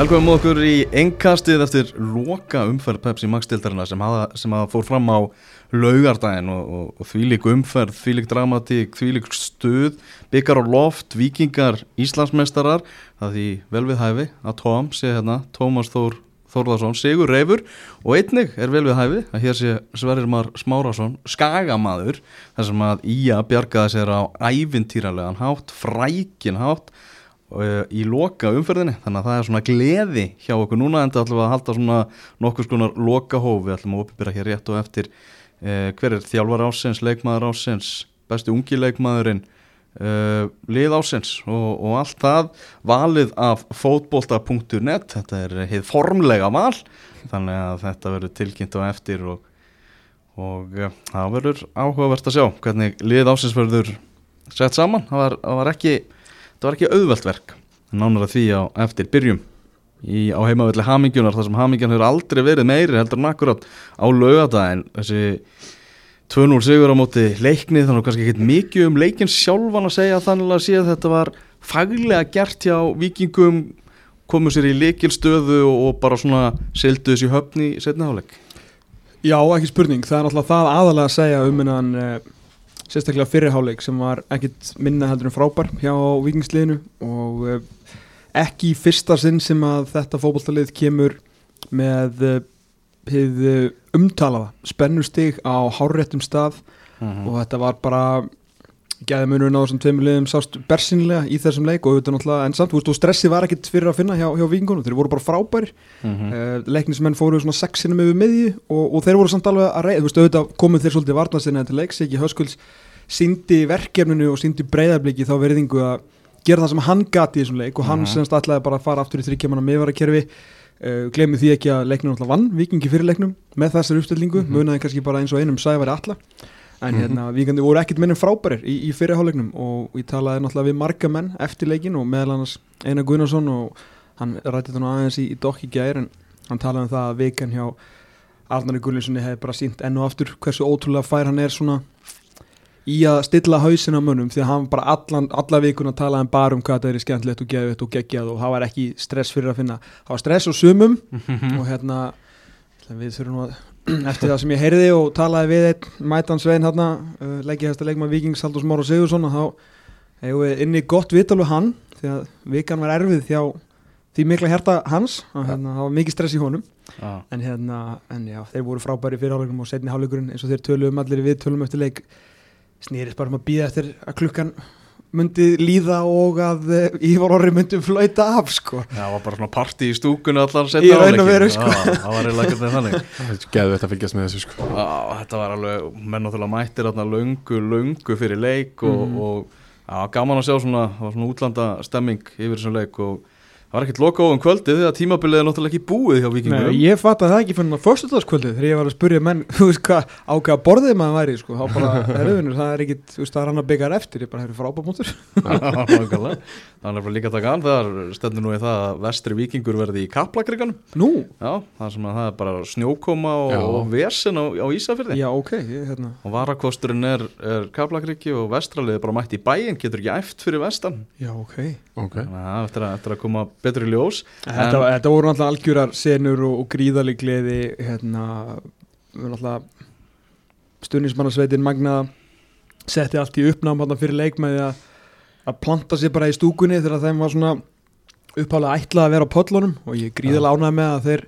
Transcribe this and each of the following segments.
Velkomum okkur í engkastið eftir loka umferð Pepsi Max-dildarina sem, hafa- sem að fór fram á laugardaginn og, og, og þvílík umferð, þvílík dramatík, þvílík stuð, byggar á loft, vikingar, Íslandsmeistarar, það því vel við hæfi að Tom sé hérna, Tómas Þór Þórðarsson, Sigur Reifur og einnig er vel við hæfi að hér sé Sverrir Mar Smárasson, skagamaður, þar sem að Ía bjargaði sér á ævintýralegan hátt, frækin hátt í loka umferðinni. Þannig að það er svona gleði hjá okkur núna en það ætlum við að halda svona nokkur skonar lokahóf. Við ætlum að opibera hér rétt og eftir uh, hver er þjálfar ásins, leikmaður ásins besti ungi leikmaðurinn uh, lið ásins og, og allt það. Valið af fótbolta.net þetta er heið formlega val þannig að þetta verður tilkynnt á eftir og, og uh, það verður áhugavert að sjá hvernig lið ásins verður sett saman. Það var, það var ekki það var ekki auðvelt verk nánar að því á eftir byrjum í, á heimavelli Hamingjunar þar sem Hamingjan hefur aldrei verið meiri heldur en akkurat á laugadaginn þessi 2-0 sigur á móti leikni þannig kannski ekki mikið um leikin sjálfan að segja þannig að að þetta var faglega gert hjá vikingum komu sér í leikilstöðu og, bara svona seldu þessi höfn í setna áleik Já, ekki spurning, það er náttúrulega það aðalega að segja um hennan uh, sérstaklega fyrirháleik sem var ekkit minna heldur en frábær hjá vikingsliðinu og uh, ekki í fyrsta sinn sem að þetta fótballtalið kemur með uh, hið uh, umtalaða spennustig á hárréttum stað og þetta var bara gæðamunurinn á þessum tveimur liðum sást bersinlega í þessum leik og auðvitað náttúrulega en samt, þú veist, og stressi var ekkit fyrir að finna hjá, hjá vikingunum, þeir voru bara frábæri mm -hmm. uh, leiknismenn fóru svona sexinum yfir miðju og, og þeir voru samt alveg að reyða, þú veist, auðvitað komuð þeir svolítið varnasinni til leiks, ekki Höskulds síndi verkefninu og síndi breyðabliki þá verðingu að gera það sem hann gati í þessum leik og hann Mhm. semst ætlaði bara að fara aftur í meðvarakerfi uh, glemir því ekki að leiknum alltaf vann vikingi fyrir leiknum með þessar uppstillingu Mhm. munaði kannski bara eins og einum sævari alla en Mhm. hérna, vikandi voru ekkit minnum frábærir í, í fyrirháleiknum og ég talaði náttúrulega við marga menn eftir leikin og meðal annars Einar Gunnarsson og hann rætti nú aðeins í, í dokk í gær en hann talaði um það að vikan hjá Arnari Gullinssoni hefði bara sínt enn og aftur hversu ótrúlega fær hann er svona í að stilla hausin á mönnum því að hann bara allan, alla vikuna talaði hann bara um hvað þetta er skemmtilegt og geðvitt og geggjað og það var ekki stress fyrir að finna það var stress á sumum og hérna við þurfum að eftir það sem ég heyrði og talaði við einn mætan Svein hérna uh, leggjahesta leikmann Víkings Haldur Smára Sigursson og þá hefur við inni gott vital við hann því að vikan var erfið þjá því mikla hjarta hans og hérna, það var mikið stress í honum ah. en hérna, en já, þeir voru frábæri fyrir hálfleikum og setni hálfleikurinn eins og þeir töluðum allir við tölum eftir leik snýrist bara um að býða eftir að klukkan myndi líða og að uh, Ívar Orri myndi flauta af sko Já, það var bara svona party í stúkunni allar Í setna raun og áleikinn. veru, sko. Já, það var eiginlega ekkert þannig Það er geðu þetta að fylgjast með þessu sko Já, þetta var alveg, menn náttúrulega mættir þarna löngu, löngu fyrir leik og, Mhm. og já, gaman að sjá svona, það var svona útlanda stemming yfir þessum leik og það var ekkert loka ofan kvöldið því að tímabilið er náttúrulega ekki búið hjá vikingurum. Nei, ég fatt að það ekki fyrir fyrstutaskvöldið þegar ég var að spurja menn, þú veist hvað ákveða borðið maður væri, sko, þá bara erfiðunur, það er ekkit, þú veist, það er hann að byggja eftir, ég bara hefur frábæmútur. Nákvæmlega. það er bara líka að taka an þegar stendur nú í það að vestri vikingur verði í kaplakriganum. Nú, Já, það það er bara snjókoma og, Já. vesen á, á Ísafyrði. já, ok, ég, hérna, Og varakosturinn er, er kaplakriki og vestraliði bara mætt í bæinn, getur ekki æft fyrir vestan. já, ok. Ok Þannig að það eftir að, eftir að koma betur í ljós. Þetta, En- þetta voru náttúrulega algjörar senur og, og gríðalig gleði, hérna, við náttúrulega stundismannasveitin Magna setti allt í uppnám fyrir leik með því að, að planta sér bara í stúkunni þegar þeim var svona upphálega ætlað að vera á pollunum og ég er gríðalega ánægð með að þeir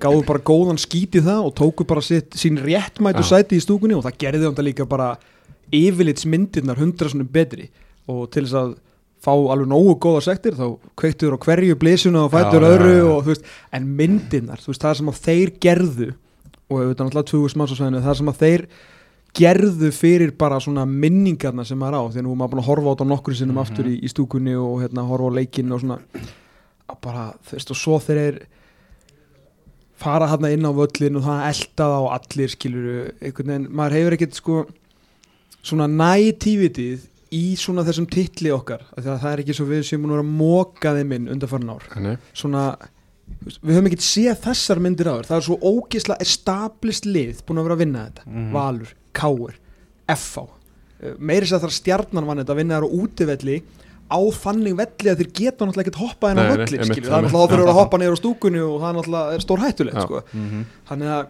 gáðu bara góðan skít í það og tóku bara sitt, sín réttmætu Já. sæti í stúkunni og það gerði hann líka bara yfirlits myndirnar hundra svona betri og til þess að fá alveg nógu góða sektir þá kveiktuður á hverju blísuna og fættur öðru já, já. og þú veist, en myndirnar, þú veist, það sem að þeir gerðu og auðvitað náttúrulega tvögu smánsásvæðinu það sem að þeir gerðu fyrir bara svona minningarna sem maður á því að nú er maður búin að horfa á þetta nokkru sinnum Mhm. aftur í, í stúkunni og hérna horfa á leikinn og svona bara, þú veist, og svo þeir er fara hérna inn á völlin og það elda það á allir skiluru, einhvern veginn, maður hefur ekkert sko svona nætífitið í svona þessum titli okkar að það er ekki svo við sem múin að að móka þeim inn undanfarn ár. Svona, við höfum ekkert séð þessar myndir áður, það er svo ógisla established lið búin að vera að vinna þetta. Mhm. Valur, Káur, FH Uh, meiri sér þar stjarnan vann þetta að vinna þar á útivelli á þannig velli að þeir geta náttúrulega ekkert hoppað einmitt, skilur, það er náttúrulega þá þurfur að hoppa niður á stúkunni og það er náttúrulega er stór hættulegt sko. Mhm. þannig að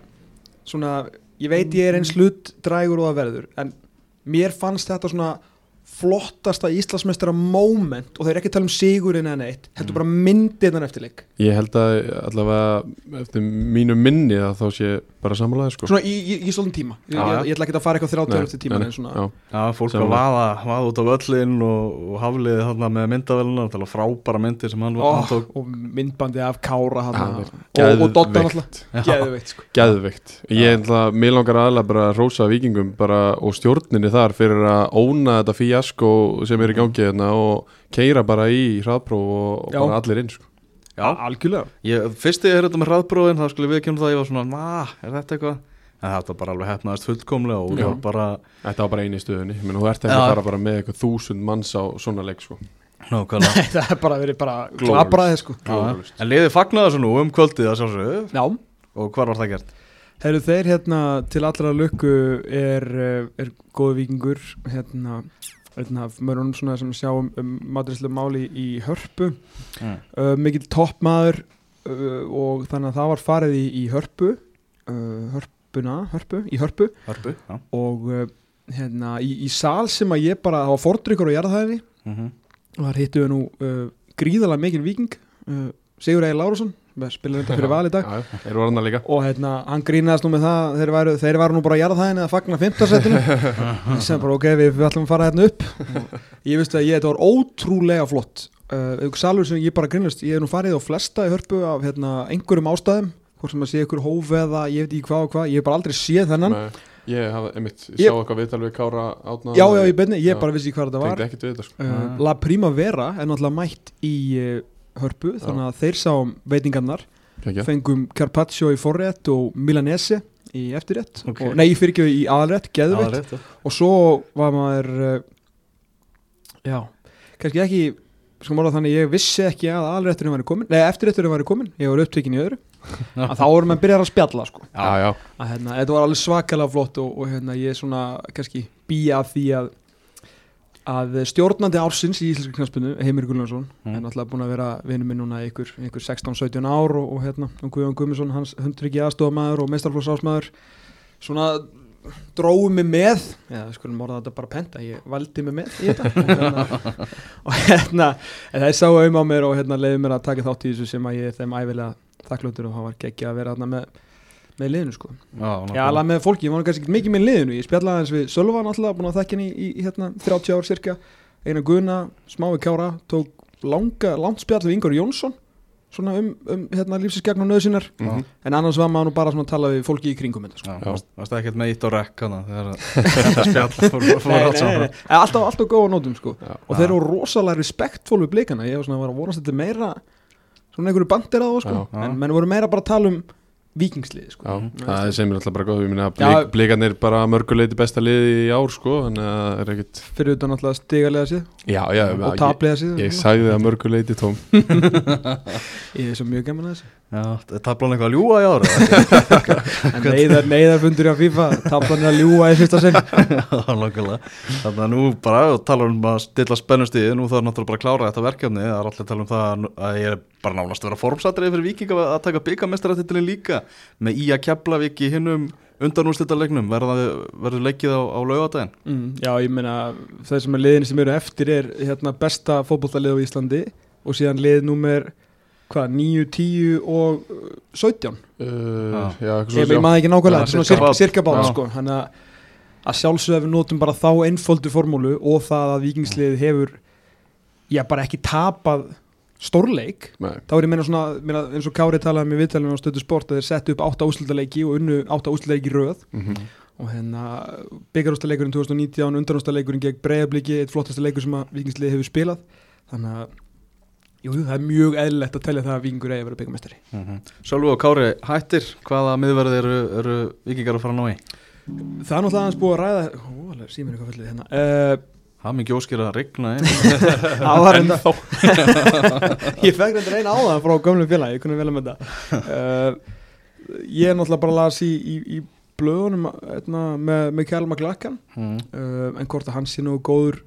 svona, ég veit ég er eins hlut drægur og það verður en mér fannst þetta svona flottasta Íslandsmeistara moment og þeir eru ekki að tala um sigurinn eða neitt heldur bara myndið þann eftirleik Ég held að allavega eftir mínu minni að þá sé bara samanlega sko. svona í, í, í svolítinn tíma ég, já. ég, ég ætla ekki að fara eitthvað 30 Nei, ára eftir tíma nei, en svona, já. Já, fólk að Sammála. vaða, vaða út á völlin og, og hafliði þarna með var frábæra myndir sem hann, hann tók og myndbandi af Kára Já, og, og Dotta geðveikt. náttúrulega geðveikt sko. Geðveikt Ég held að mér langar aðalega bara að rósa vikingum bara, og stjórninni þar fyrir að óna þetta fíasko sem er í gangi hérna, og keira bara í hraðpróf og, bara allir inn sko. Já, algjörlega ég, fyrst ég heyrði þetta með hraðbróðin þá skulle við kemur það, ég var svona, na, er þetta eitthvað en þetta bara alveg hefnaðist fullkomlega og Já. var bara, Þetta var bara eini stöðunni Menn, Þú ert ekki að fara bara með eitthvað þúsund manns á svona leik sko. nákvæmlega það er bara verið bara klapraði sko. Glorious. En liðið fagnaði þessu nú um kvöldið að sjálfsögðu já og hvar var það gert? Þeir þeir hérna til allra lukku er, er góðu vikingur hérna, hérna mörgum svona sem sjá um, matrislega máli í hörpu. Mm. uh, mikill toppmaður uh, og þannig að það var farið í, í hörpu uh, hörpuna, hörpu, í hörpu. Hörpu, já. Og uh, hérna í, í sal sem að ég bara, það var fordrykkur og jarðhæðinni. Mm og þar hittu við nú uh, gríðalega mikil viking uh, Sigur Egil Lárusson spilaði þetta fyrir val í dag. Já, og hérna, hann grínaðist nú með það þeir væru, þeir væru nú bara að jarða það henni að fagna 15 setinu sem bara ok, við, við ætlum að fara hérna upp. Og ég veist að ég, þetta var ótrúlega flott. Uh, ykkur salur sem ég bara grínlust ég hef nú farið á flesta í hörpu af hérna, einhverjum ástæðum, hvort sem að sé ykkur hóf eða ég veit ekki hvað og hvað, ég hef bara aldrei séð þennan. Nei, Ég hafði, einmitt, Ég- sá eitthvað viðtal við Kára átna já, já, ég beinni, ég Já. bara vissi hvað þetta var. Tengdi ekkert við þetta sko. uh, La Primavera er náttúrulega mætt í uh, hörpu, þannig að þeir sáum veitingarnar. Fengum Carpaccio í forrétt og Milanese í eftirrétt. Ok. og, nei, fyrir ekki í aðalrétt, geðveitt rétt, og svo var maður uh, já, kannski ekki sko mála þannig, ég vissi ekki að aðalrétturinn væri komin, nei, eftirrétturinn væri komin ég var upptökin í öðru, að þá voru maður byrjar að spjalla sko, Já, já, að hérna, þetta var alveg svakalega flott og, og hérna, ég svona kannski býja því að að stjórnandi ársins í Íslenska knarspinu, Heimir Gullarsson Mm. er náttúrulega búin að vera vinnu minn núna ykkur, ykkur 16-17 ár og, og hérna, og Guðjón Guðmundsson, hans hundryggi aðstofamæður og meistarflóksásmæður svona dróðu mig með eða skulum orða þetta bara penta, ég valdi mig með í þetta og hérna, hérna en það sáu um á mér og hérna leiði mér að taka þátt í þessu sem að ég er þeim æfilega þakklútur og það var geggja að vera hérna með, með liðinu sko. Já, Já, alveg með fólki, ég nú kannski ekki mikið með liðinu ég spjallaði eins við Sölva náttúrulega, búin að þekka henni í, í hérna 30 ár cirka eina Guðna, smái Kjára tók langa, langt spjall við Ingur Jónsson svona um, um hérna lífsins gegn og nöðsynnar Mhm. en annars var maður nú bara svona að tala við fólki í kringum þetta sko. Það ekkert með ítt á rekk hana þegar þetta spjall fór, fór Nei, nei, saman nei, alltaf, alltaf góða nótum sko. já. og þeir eru rosalega respektfól við blikana ég var svona að vera að vonast þetta meira svona einhverju bandir á það sko. Já. en menn voru meira bara að tala um vikingslið sko. Já, það er sem er alltaf bara góð, ég minna að blik, blikarnir bara mörguleiti besta liði í ár sko, þannig að það er ekkert fyrir utan alltaf stigalega síð Já, já, og ég, taplega síð ég sagði það mörguleiti tóm. Ég er svo mjög gaman að þessu. Já, tablan eitthvað að ljúa í ára En neyðar, neyðarfundur á FIFA Tablan er að ljúa í fyrsta sinn. Þannig að nú bara talar um að stilla spennustíði nú þarf náttúrulega bara að klára þetta verkefni það er allir að tala um það að- ég er bara nánast að vera formsatrið fyrir vikinga að taka byggamestaratilin líka með í að kepla viki hinnum undanúrstættarleiknum verður leikið á, á laugadaginn mm, Já, ég meina þeir sem er liðin sem eru eftir er hérna, besta fótboltalið á Íslandi og síðan lið númer hvað, 9, 10 og uh, 17 uh, Já, eitthvað Ég, maður ekki nákvæmlega, Já, þetta er svona sirka bát Já. sko. Þannig að, að sjálfsögðu notum bara þá einföldu formúlu og það að vikingslið hefur já, bara ekki tapað stórleik Nei, þá er ég meina svona, meina, eins og Kári talaði með viðtalinu á stöðu sport að þeir settu upp átta úslitaleiki og unnu átta úslitaleiki í röð. Mhm. og hérna byggarústaleikurinn 2019 undanústaleikurinn gegn breyðabliki eitt flottasta leikur sem að vikingslið hefur spilað. Þannig að jú, það er mjög eðlilegt að telja það að vikingur eigi að vera byggamestari Sölvu og Kári hættir hvaða miðverði eru, eru vikingar að fara að ná í? það er náttúrulega hérna Það mikið óskir að regna ein það var enda ég fekk reynda reyna á það frá gömlum félag ég kunni vel með þetta. Uh, ég er náttúrulega bara að las í, í, í blöðunum eitna, með, með Kjell McLachlan. Mm. uh, en hvort að hann sé nú góður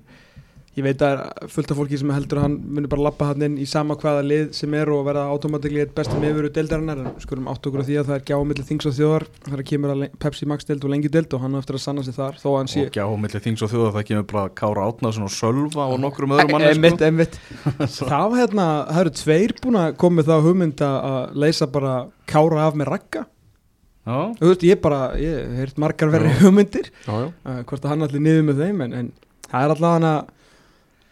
ég veit að fullt af fólki sem heldur að hann muni bara lappa hann inn í sama hvaða lið sem er og verða automatikli eitt bestum yfir deildarinnar en skulum átt okkur á því að það er gjá millir þings og þjóðar þegar kemur að Pepsi Max deild og lengi deild og hann á eftir að sanna sig þar þó að hann sé og gjá milli þings og þjóða það kemur bara Kára Átnason og Sölva og nokkrum öðrum Einmitt, sko. einmitt. það var hérna, það eru tveir búin að koma með það hugmynd að- að leysa bara kára af með Já, þú veist, ég bara, ég hef heyrt margar verri Já. hugmyndir Já, já, uh, hvort að hann allir niður með þeim en, en það er allavega hana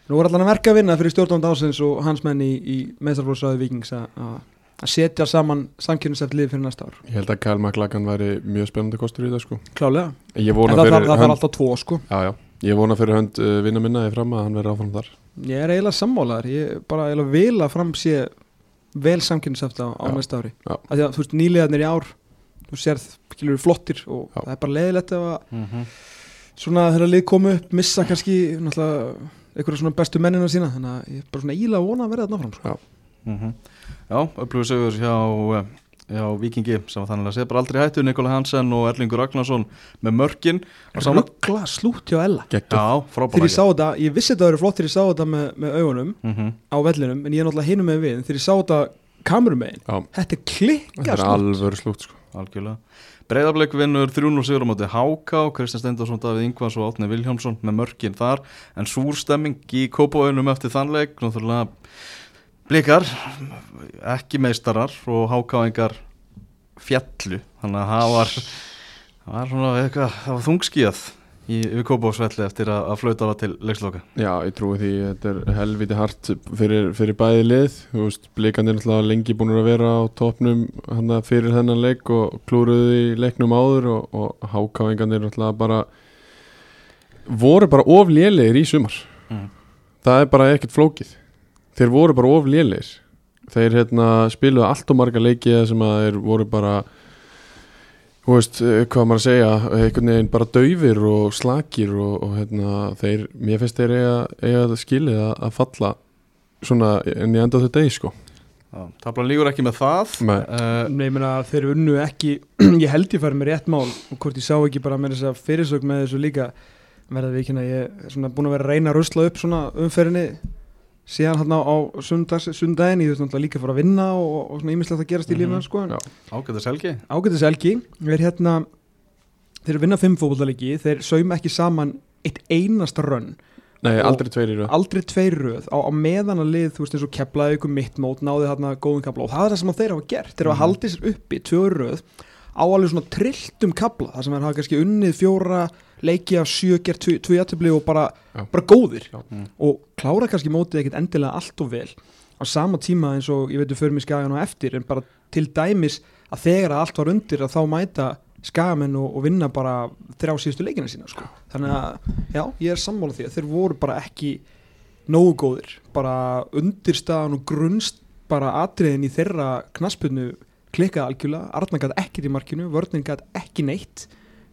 nú er allavega verka að vinna fyrir stjórnand ásins og hans menn í, í meðsarflóðsraði vikings að að- að setja saman samkynnseft lið fyrir næsta ár ég held að Kyle McLagan væri mjög spennandi kostur í það sko klálega, Ég en vona það, þarf hönd alltaf tvo sko Já, já, ég vona fyrir hönd uh, vinna minna í fram að hann verði áfram þar ég er eiginlega sammálaður, ég er bara eiginlega vil að fram sé vel samkynnseft á, á Já. næsta ári Já. að því að þú veist nýliðarnir í ár þú sérð, skilur flottir og Já. það er bara leiðilegt ef að Mhm. svona þegar lið komu upp missa kannski náttúrulega einhverja svona bestu mennina sína þannig að ég er bara svona íla að vona að verða þarna fram sko. Mhm. Já, upplöfu sögur hjá, eh, hjá Vikingi sem var þannig að segja bara aldrei hættu Nikola Hansen og Erlingur Ragnarsson með mörkin. Ruggla slút hjá Ella. Já, þegar ég sá þetta, ég vissi þetta að vera flott þegar ég sá þetta með, með augunum mm á vellinum en ég er náttúrulega hinum með við þegar ég sá þetta kamerum megin Já, þetta er klikka þetta er alvöru slútt sko. Algjörlega Breiðarbleik vinnur 3-0 sigur á móti Háká Kristján Stendarsson, Davíð Ingvars og Átni Vilhjámsson með mörkin þar. En súrstemming í kópavöginum eftir þannleik náttúrulega blikar ekki meistarar og hákáingar fjallu þannig að það var var var þungskíðað í við kópavögsvelli eftir að, að flauta var til leiksloka. Já, ég trúi því þetta er helviti hart fyrir, fyrir bæði lið. Þú veist, blikandir er náttúrulega lengi búin að vera á topnum hana, fyrir þennan leik og klúruðu í leiknum áður og, og hákáingarnir náttúrulega bara voru bara of lélegir í sumar. Mm. það er bara ekkert flókið. Þeir voru bara of lélegir. Þeir hérna, spiluðu allt og marga leiki sem að þeir voru bara þú veist, eh, hvað maður að segja einhvern veginn bara daufir og slakir og, og hérna, þeir mér finnst þeir eiga, eiga skilið að, að falla svona en ég enda þetta degi sko Tablan lígur ekki með það Nei. uh, Nei, ég meina þeir unnu ekki ég held ég færi með rétt mál og hvort ég sá ekki bara með þess að fyrirsög með þessu líka verða við ekki ég er svona búin að vera að reyna að rusla upp svona umferðinni síðan hann á, sundags, sundaginn ég þurfti náttúrulega líka að fara að vinna og, og svona ímislegt að gerast í Mhm. lífna sko, en Já. Ágættis Helgi. Ágættis Elgi er hérna þeir vinna fimm fótbollalegi þeir sauma ekki saman eitt einasta rönn. Nei, Og- aldrei tveir í röð. aldrei tveir í röð. Á, á meðan að lið, þú veist eins og keplaði ykkur mitt mót, náði þarna góðum kapla og það er það sem að þeir hafa gert, þeir hafa Mhm. haldið sér uppi tvö í röð á alveg svona trilltum kapla, það sem þeir hafa kannski unnið fjóra leiki af sjö, gert tvö jættibli og bara, bara góðir Já. Mm. og klára kannski mótið ekkert endilega allt og vel á sama tíma eins og ég veit við förum í skagan og eftir en bara til dæmis að þegar að allt var undir að þá mæta skagamenn og, og vinna bara þrjá síðustu leikina sína sko. þannig að já, ég er sammála því að þeir voru bara ekki nógu góðir bara undirstaðan og grunst bara atriðin í þeirra knaspunnu klikkaði algjörlega, Arna gæti ekkert í markinu vörnin gæti ekki neitt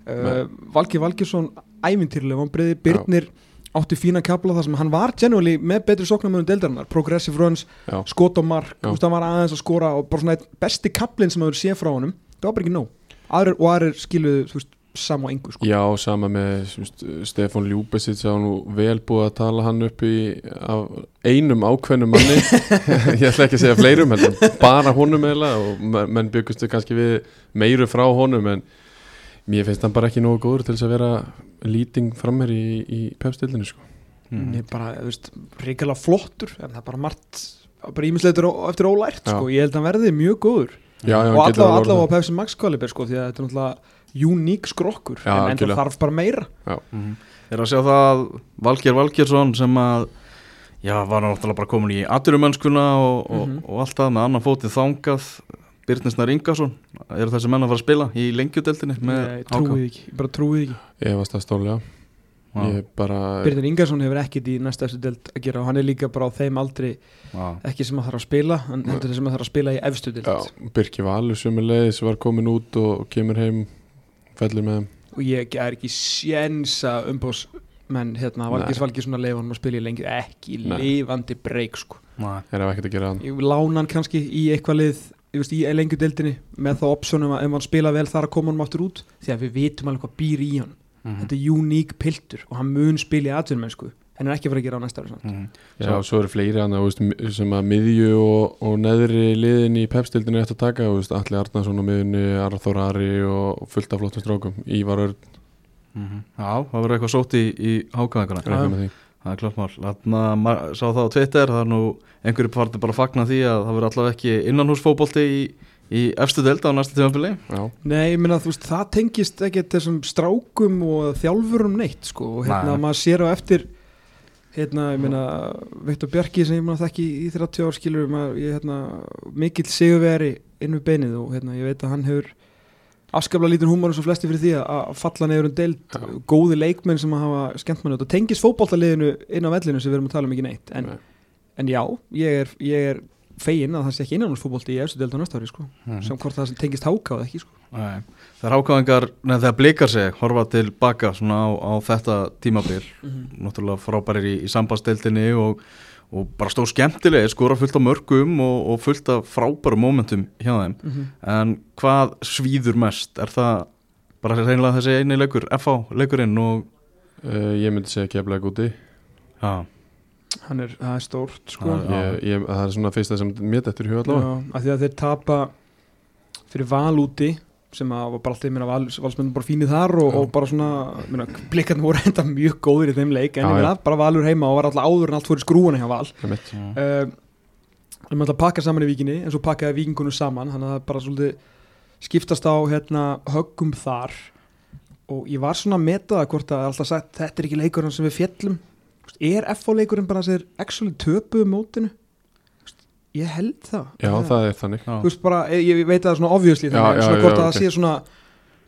uh, Valgi Valgjursson ævintýrlega vonbriði, Birnir átti fína kapla þar sem hann var genuinely með betri sóknarmöðun deildarinnar, progressive runs Já. skot og mark, Já. þú veist, hann var aðeins að skora og bara svona besti kaplinn sem maður sé frá honum það var bara ekki nóg, aðrir og aðrir skiluðu, þú veist, sam og engu sko. Já, sama með Stefán Ljúbesitt sá nú vel búið að tala hann upp í einum ákveðnum manni ég ætla ekki að segja fleirum heldur, bara honum eða og men- menn byggustu kannski við meiru frá honum en mér finnst hann bara ekki nógu góður til þess að vera lýting frammer í, í pepstildinu sko. mm. ég er bara, þú veist, reykjala flottur en það er bara margt bara ímisleitur eftir ólært, Já. sko, ég held að hann verði mjög góður Já, já, og hann getur allavega á orðið Pepsi Max kaliber, sko, því að þetta er náttúrulega uník skrokkur, Já, en, það þarf bara meira Mhm. Er að sjá það að Valgeir Valgeirsson sem að já, var náttúrulega bara komin í aturumönskuna og, og, Mhm. og allt það með annan fótið þangað Birnisnar Ingarsson eru þessi menn að fara að spila í lengjudeldinni með ég trúið ekki, ég bara trúið ekki Ég varst það stólega Já, bara Byrðin Ingarsson hefur ekkit í næsta eftir deild að gera og hann er líka bara á þeim aldrei já. ekki sem að þarf að spila, hann heldur sem að þarf að spila í efstu deild já, Birki Valur sömulegis var komin út og kemur heim fellur með og ég er ekki sjensa umbós menn hérna, Valgis Nei. Valgis svona leifa hann að spila í lengi, ekki Nei. lifandi breyk sko Nei. er það ekkert að gera hann lána hann kannski í eitthvað lið veist, í lengju deildinni með þá optionum að ef hann spila vel þar að koma hann aftur út því að við vitum alveg hvað býr í hann Mhm. þetta er uník piltur og hann mun spila í atvinnmennsku en er ekki að fara að gera á næsta ári samt. Mhm. Já, Svo- svo eru fleiri hann sem að miðju og, og neðri liðin í pepstildinu eftir að taka þú veist, Alli Arnarsson á miðjunni, Arþór Ari og fullt af flottum strákum Ívar Örn, Mhm. Já, það verður eitthvað sótt í, í því Það er klart mál. Þannig að sá það á Twitter Það er nú einhverju parti bara að fagna því að það verður allavega ekki innanhúsfótbolti í, í efstu deild á næsta tímafili Já, Nei, ég meina þú veist, það tengist ekki þessum strákum og þjálfurum neitt sko, og hérna Nei. maður sér á eftir hérna, ég meina Viktor Bjarki sem ég maður þekki í 30 ár skilur maður, ég, hérna, mikill sigurveri inn við beinið og hérna, ég veit að hann hefur afskaplega lítinn húmor eins og flesti fyrir því að falla neyður um deild, Já. góði leikmenn sem að hafa skemmt mann og tengist fótballtaliðinu inn á vellinu sem við erum að tala um ekki neitt en, Nei. en já, ég er, ég er fegin að það sé ekki innanúrsfótbolti í efstu deild á næsta ári sko, Mhm. sem hvort það sem tengist hákáð ekki sko. Nei. Þegar hákaðingar, neða þegar blikar sig horfa tilbaka svona á, á þetta tímabil náttúrulega frábærir í, í sambandsdeildinni og, og bara stór skemmtilegir skora fullt af mörgum og, og fullt af frábærum momentum hjá þeim Mhm. en hvað svíður mest er það bara reynilega þessi eini leikur FH leikurinn og uh, ég myndi segja keflaði úti já, hann er, það er stórt sko. Já. ég, ég, Það er svona fyrsta sem mér þetta er hug allavega Já, af því að þeir tapa fyrir val úti sem að var bara alltaf, ég meina, val, valsmennum bara fínir þar og, og bara svona, ég meina, blikkarnir voru enda mjög góðir í þeim leik, en ég meina, já. bara valur heima og var alltaf áður en allt fór í skrúuna hjá val. Uh, við erum alltaf að pakka saman í víkinni en svo pakkaði vikingunum saman þannig að það bara svolítið skiptast á hérna, höggum þar. Og ég var svona að meta það hvort að alltaf sagt, þetta er ekki leikurinn sem við veist, er FH leikurinn bara sér actually töpuðu mótinu ég held það Já, það er þannig já. veist bara, ég, ég veit að það er svona obviously Já, þannig, já, svona já, hvort að ok. það sé svona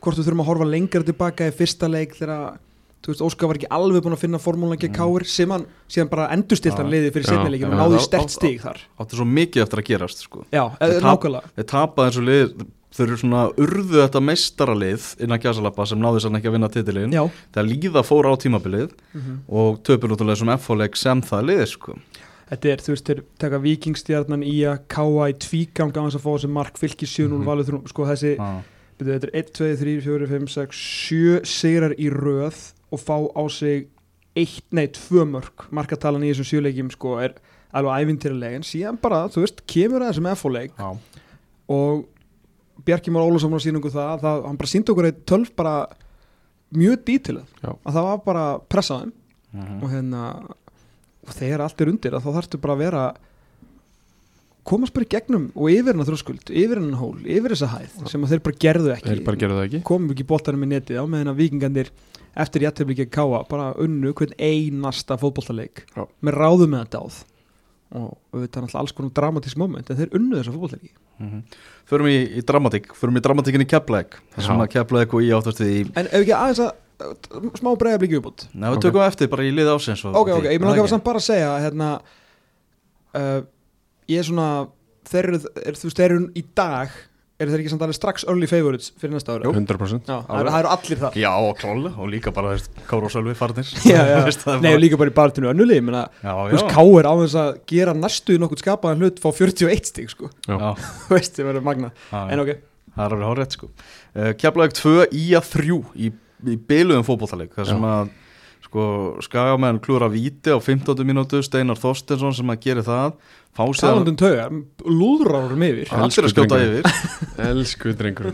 hvort við þurfum að horfa lengra tilbaka í fyrsta leik þegar, veist, Óskar var ekki alveg búin að finna formúlan ekki Mm. káir sem hann síðan bara endurstilt hann Já. liði fyrir Já, setni leikin og já. náði Já, stert já, stig þar áttu svo mikið eftir að gerast sko. já, Þeir eða tap- nákvæmlega þeir tapaði eins og lið þau eru svona urðu þetta meistaralið innan gæsalappa sem náðu sann ekki að vinna titilin já, þegar líða fór á tímabilið Mhm. og töpur náttúrulega sem FH-leik sem það liði sko. Þetta er, þú veist, þeir taka vikingstjarnan í að káa í tvígang á þess að fá þessi mark fylki 7-0 Mhm. valið þrjú, sko þessi. Byrju, þetta er 1, 2, 3, 4, 5, 6, 7 sigrar í röð og fá á sig 1, nei 2 mörg markatalan í þessum sjöleikjum sko er alveg ævintýraleg en síðan bara, þú veist, kemur það þessum FO-leik Já. og Bjarki Már Ólafsson var sýningu það, það hann bara síndi okkur eitt tölv bara mjög dítilið, að það var bara pressaðum Mhm. og hérna og þegar allt er undir þá þarftu bara að vera komast bara í gegnum og yfir hennar þrjóskuld, yfir hennar hól yfir þessa hæð sem þeir bara gerðu ekki ekki komum ekki bóltanum í netið á meðan að vikingandir eftir gegn káa bara unnu hvern einasta fótboltaleik Já. með ráðum með þetta áð og auðvitað náttúrulega alls konar dramatísk moment en þeir unnu þessa fótboltaleiki Mhm. Förum í, í dramatík, förum í dramatíkinni sem Já. að Keflæk og í áttast við í en ef ekki aðeins að smá bregða blikið upp út Nei, við tökum eftir bara í lið ásins og, ok, ok, ég mun Er okkar ekki? samt bara að segja hérna uh, ég er svona þeir eru, er, þú veist, þeir eru í dag eru þeir ekki samt alveg strax early favorites fyrir næsta ára 100% Já, það eru, það eru allir þar. Já, og klálega, og líka bara Káru og Sölvi farnir. Já, já. Er Nei, og líka bara í bartinu önnulegi menna, Já, þú veist, Káir á þess að gera næstu í nokkuð skapaðan hlut fá 41 stík, sko. Þú veist, það verður magna já, en ok, Það er alveg hárétt sko. Uh, Keflæk 2 í að 3 í, í byluðum fótbolltaleik þar sem að sko, skagamenn klúra víti á 15 mínútu Steinar Þorstensson sem að gera það fá sér talandum taugar lúðrárum yfir. Allir að skjóta Elsku yfir. Elsku drengur.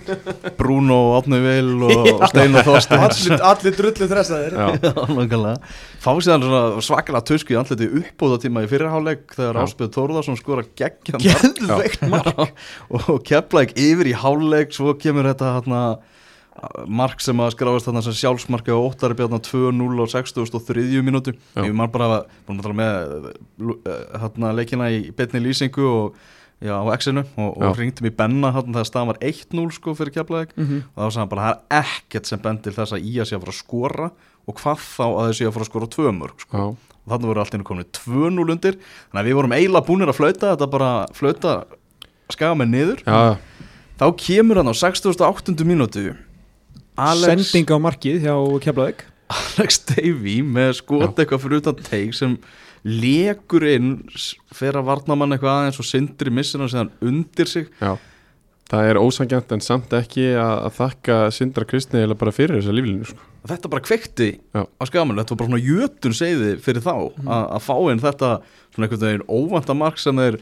Bruno, Átni Vil og Steinar Þorstens allir, allir drullu þressaðir. Já, Já, nákvæmlega. fá sér svona svakalega tusku í andleti uppbúða tíma í fyrirháleik þegar. Áspjöð Þórðarsson skora geggjan geðveikt mark. og Keflæk yfir í háleik svo kemur þetta hérna mark sem að skráist þarna sem sjálfsmarki á 8. bjarnar 2-0 á 63. mínútu Já. ég man bara búin að tala með eh, hérna leikina í betni lýsingu og já, á X-inu og, og Já. ringtum í Benna hérna þegar staðan var 1-0 sko fyrir Keflæk Mhm. og þá sagði hann bara það er ekkert sem bendir þess að Ía sé að fara að skora og hvað þá að þau sé að fara að skora tvö mörg sko. og þannig voru allt einu komin 2-0 undir þannig að við vorum eiginlega búinir að flauta þetta bara flauta skaga með niður já, þá kemur hann á 68. mínútu Alex, sending á markið hjá Keflavík. Alex Davey með skot eitthvað fyrir utan teik sem lekur inn fer að varna mann eitthvað aðeins og sindri missir hann síðan undir sig. Já. Það er ósangjant en samt ekki að, þakka Sindra Kristni eða bara fyrir þessa líflinu sko. Þetta bara kveikti Já. á skamun Þetta var bara svona jötun segði fyrir þá að að fá inn þetta svona einhvern veginn óvænta mark sem þeir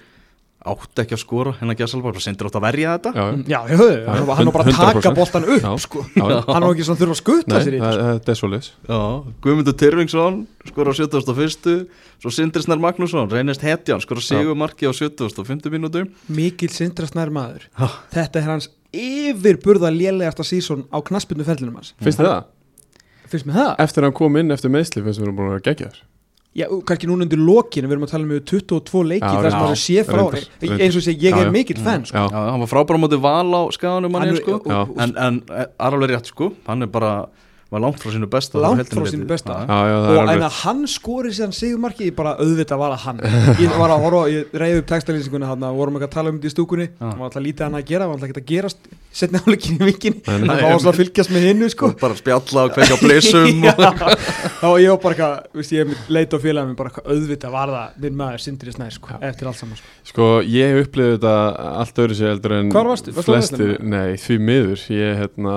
átti ekki að skora en að gera salvar og sendir átt að verja þetta já, já. Já, já, já, hann hann var bara að taka 100%. boltan upp Já. sko. Já, já. hann var ekki svona þurfa að skutla Nei, sér í það, þetta, er Já, Guðmundur Tyrfingsson skora á 71. Svo Sindri Snær Magnússon reynist hetjan skora sigur marki á 75. mínútu sko. mikil sindrasnær maður Já. þetta er hans yfirburða lélegasta sísón á knaspinu ferlinum hans finnst þið það? finnst mér það? eftir að hann kom inn eftir meðsli finnst við hann búin að vera geggjaður Já, kannski núna undir lokinu, við erum að tala um 22 leiki Já, þar sem maður sé frá reyndar, reyndar. eins og sé, ég Já, er mikill fan sko. já, Já, hann var frábæra á móti val á skaganum Hann hann er- sko. en, en er alveg rétt sko. Hann er bara, var langt frá sínu besta Langt frá sínu besta. Já, já, já, það og en að hann skori síðan sigumarki ég bara auðvitað var að hann. Ég var að horfa, ég reyði upp textalýsinguna hann vorum ekki að tala um þetta í stúkunni. Hann var alltaf lítið hann að gera, hann var alltaf ekki að gerast setni áleikin í vikinni, Nei, hann var alltaf að fylgjast með hinnu sko. Bara spjalla og blissum Já, og... ég var bara eitthvað, ég leit á félagum bara eitthvað auðvitað var það minn maður Sindri Snær sko, eftir allt saman sko. Sko, ég upplifði þetta allt öðru sér heldur en Hvar varstu? Varstu flestir, nei, því miður ég hérna,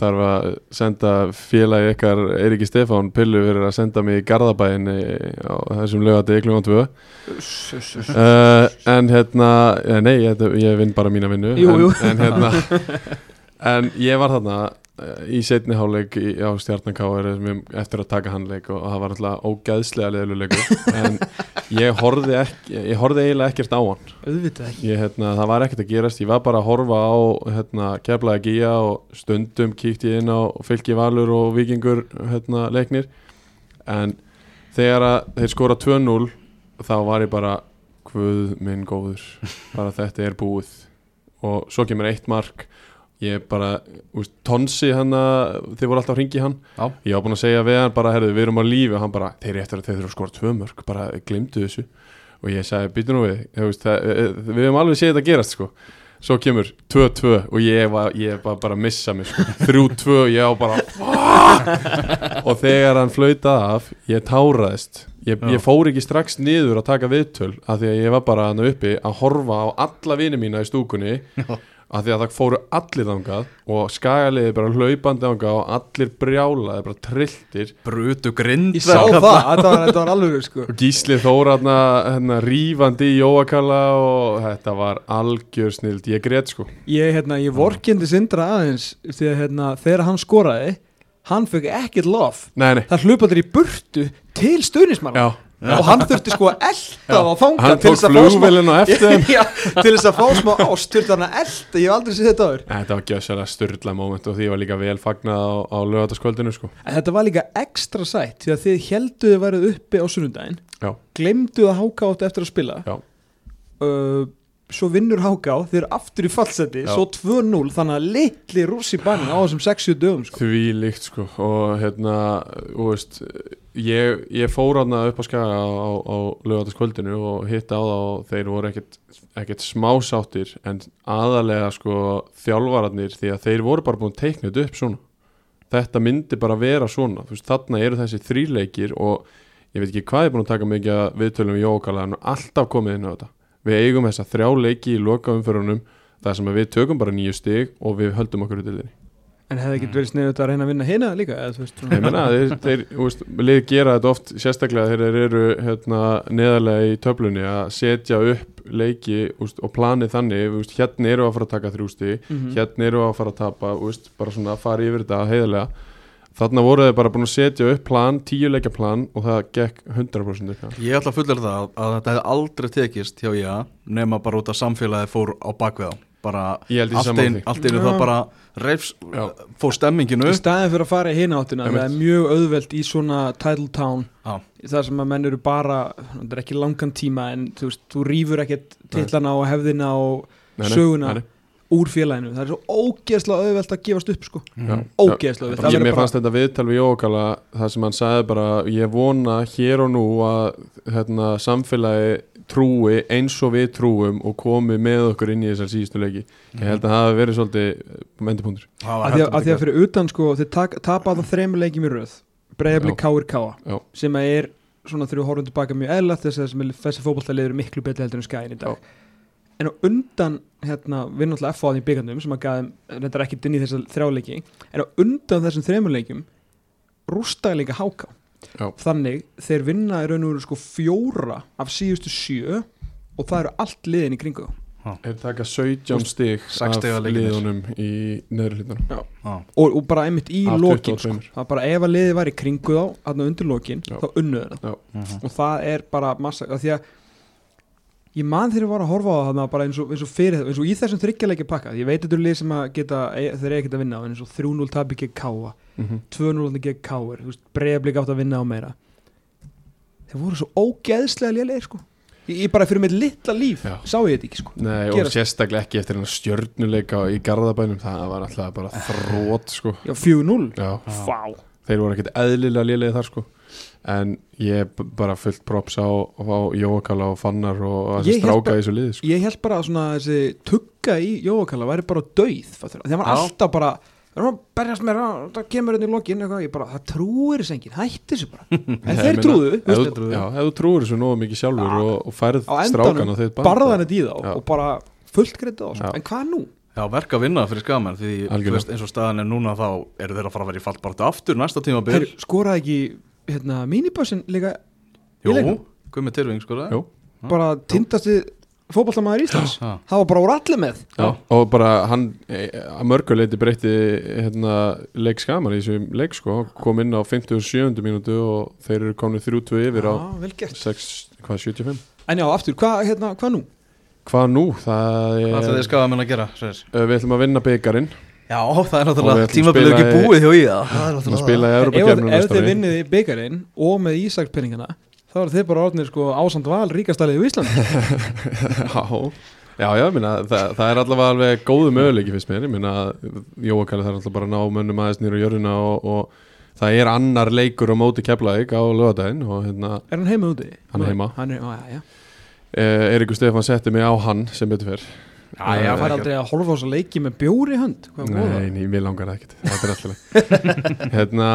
þarf að senda félagi ykkar Eiríki Stefán Pillu fyrir að senda mig í Garðabæin á þessum lögati klukkan 2 uh, en hérna eh, nei, ég, ég vinn bara mína vinnu Jú, en, jú. en hérna en ég var þarna í setni háleik á Stjarnan-K eftir að taka hann leik og það var alltaf ógæðslega leðluleikur en ég horfði, ekki, ég horfði eiginlega ekkert á hann. Ég, hérna, það var ekkert að gerast, ég var bara að horfa á hérna, keflaði gíja og stundum kíkti ég inn á fylki valur og vikingur hérna, leiknir. En þegar að þeir skora 2-0 þá var ég bara hvud minn góður bara þetta er búið. Og svo kemur eitt mark ég bara, úst, Tonsi hann þið voru alltaf að ringi hann. Já. ég var búin að segja við hann bara, herðu, við erum á lífi. Og hann bara, þeir eru eftir að þeir þurfa að skora tvö mörg bara glimtu þessu. Og ég sagði, býtu nú við veist, það, eh, við hefum alveg séð þetta gerast sko. svo kemur 2-2 og ég var, ég var bara að missa mig sko. 3-2 og ég var bara og þegar hann flautaði af ég táraðist. Ég, ég fór ekki strax niður að taka viðtöl af því að ég var bara hann uppi að horfa á alla vini mína í stúkunni af því að það fóru allir þangað og skagaliði bara hlaupandi þangað og allir brjálaði, bara trilltir brutu grind ég sá það, þetta var, þetta var alveg sko. Gísli Þór hérna, rífandi í Jóakalla og þetta var algjör snild, ég grét sko. Ég, hérna, ég vorkendi Sindra aðeins því að hérna, þegar hann skoraði hann fekk ekkert lof. Nei, nei, það hlupa þér í burtu til stuðnismann já, og hann þurfti sko að elda þá þangað hann til þess að fá smá Já, til þess að fá smá ást þurfti hann að elda, ég hef aldrei séð þetta áður. Þetta var gjössalega styrla moment og því var líka vel fagnað á, á lögataskvöldinu sko. En þetta var líka ekstra sætt því að þið helduðu værið uppi á sunnudaginn Já. glemduðu að háka átt eftir að spila. Já. uh, svo vinnur háka á þeir eru aftur í fallseti, svo 2-0 þannig að litli rússi bannin á þessum 60 dögum sko. Því líkt sko og hérna, þú veist ég, ég fór hana upp á skaga á, á, lögataskvöldinu og hitta á það og þeir voru ekkert, ekkert smásáttir en aðalega sko þjálfararnir því að þeir voru bara búin þetta upp svona. Þetta myndi bara vera svona þú veist, þarna eru þessi þríleikir og ég veit ekki hvað er búin að taka mikið viðtölum í Jókala en alltaf komið inn á þetta við eigum þessa þrjá leiki í loka umförunum þar sem við tökum bara nýju stig og við höldum okkur í dildinni en hefði ekkert verið sniðut að reyna að vinna hina líka Ég meina, þeir, þeir lið gera þetta oft sérstaklega þegar þeir eru hérna, neðarlega í töflunni að setja upp leiki úst, og planið þannig, úst, hérna eru að fara að taka þrjústi, Mhm. hérna eru að fara að tapa úst, bara svona að fara yfir þetta heiðarlega þarna voru þeir bara búin að setja upp plan, tíu leikja plan og það gekk 100% upp hjá. Ég ætla að fullera það að, að þetta hefði aldrei tekist hjá ég nema bara út af samfélagi fór á bakvið á bara allt Já. það bara reifs, fór stemminginu í staðin fyrir að fara í hina áttina Einmitt. það er mjög auðvelt í svona title town Já. þar sem að menn eru bara það er ekki langan tíma en þú veist, þú rýfur ekkert titlana og hefðina og söguna nei, nei. Úr félaginu. Það er svo ógeðslega auðvelt að gefast upp sko. Já. ógeðslega auðvelt. Það Ég, mér bara- fannst þetta viðtal við Jókala það sem hann sagði bara ég vona hér og nú að hérna, samfélagi trúi eins og við trúum og komi með okkur inn í þessar síðustu leiki. Ég held að það hafi verið svolítið mendipunktur að því að, því að betur. fyrir utan sko tapa það þreymur leikjum í röð. Já. káa Já. sem er svona við horfum tilbaka mjög eðlert þess að þessi, fótballtælið eru miklu betri heldur en skæðin í dag en á undan hérna, við náttúrulega F á því byggandum sem að gæðum, þetta er ekki inn í þessa þrjáleiki en á undan þessum þremuleikum rústaði líka háká Já. þannig þeir vinna í raun og veru sko fjóra af síðustu sjö og það eru allt liðin í kringu þá. Er taka 17 stig Sex af liðunum í neðri hlutunum Já. og, og bara einmitt í Af lokin sko. 22. það er bara ef að liðið var í kringu þá undir lokin, Já. þá unnuður það Mhm. og það er bara massa af því að ég man þegar ég var að horfa á það bara eins og, eins og fyrir eins og í þessum þryggjarleiki pakka ég veit þetta er lið sem að geta e- þeir eiga ekkert að vinna á eins og 3-0 tabi gegn Káa Mhm. 2-0 gegn Káir breiðblik átt að vinna á meira. Þeir voru svo ógeðslega lélegir sko. Ég, ég bara fyrir mitt litla líf Já. sá ég þetta ekki sko. Nei, og sérstaklega ekki eftir hennar stjörnuleika í Garðabænum, það var alltaf bara þrótt sko. Já 4-0 Já, Vá. þeir voru ekkert eðlilega lélegið þar sko en ég b- bara fullt props á, á Jóakala og Fannar og þessi stráka bara- í þessu liði sko. ég held bara að svona þessi tugga í Jóakalla væri bara döið það var alltaf bara það það kemur inn í lokin bara, það trúir þess enginn, hætti þessu bara en þeir meina, trúðu, ef veist, þú- trúir þessu nógu mikið sjálfur Já. og, og færð Á strákan og þeir barðan þetta í þá og bara fullt á þessu, Já. en hvað nú? Já, verk að vinna fyrir skamenn því veist, eins og staðan er núna þá eru þeir að fara að vera í fallbartu aftur næsta tíma Þeir byrj skoraði ekki hérna, minibussin líka Jú? Guðmi Tyrfing sko það bara tindasti fótballtamaður Íslands Já. það var bara úr allir með Já, og bara hann e, að mörguleiti breytti hérna, leik skamar í þessum leik sko, kom inn á 57. mínútu og þeir eru komin 3-2 yfir á Já, vel gert 6, hvað, 75 En já, aftur, hvað hérna, hva nú? Hvað nú? Það Hvað ætla þið er, skamenn að gera? Sveins? uh, við ætlum að vinna byggarinn Já, það er náttúrulega tímabilið ekki búið hjá í það Það er að náttúrulega spila í Ef, þið vinnið í byggarinn og með Ísakspenningana þá eru þið bara orðnir sko ásand val ríkastalið í Íslandi Já, já, minna, það, það er allavega alveg góðu möguleiki fyrst mér, ég minna Jóakali þarf alltaf bara að ná mönnum aðeins nýra jörðina og, og það er annar leikur á móti keflaðik á lögadaginn og hérna Er hann heima úti? Hann er heima. Hann er, á, já, já. eh, Eiríkur Stefán setti mig á hann sem betur fyrr Já, Það fær aldrei að horfa á þess að leiki með bjóri hönd. Nei, nei, mér langar það ekkert. Þetta er alltaf Hérna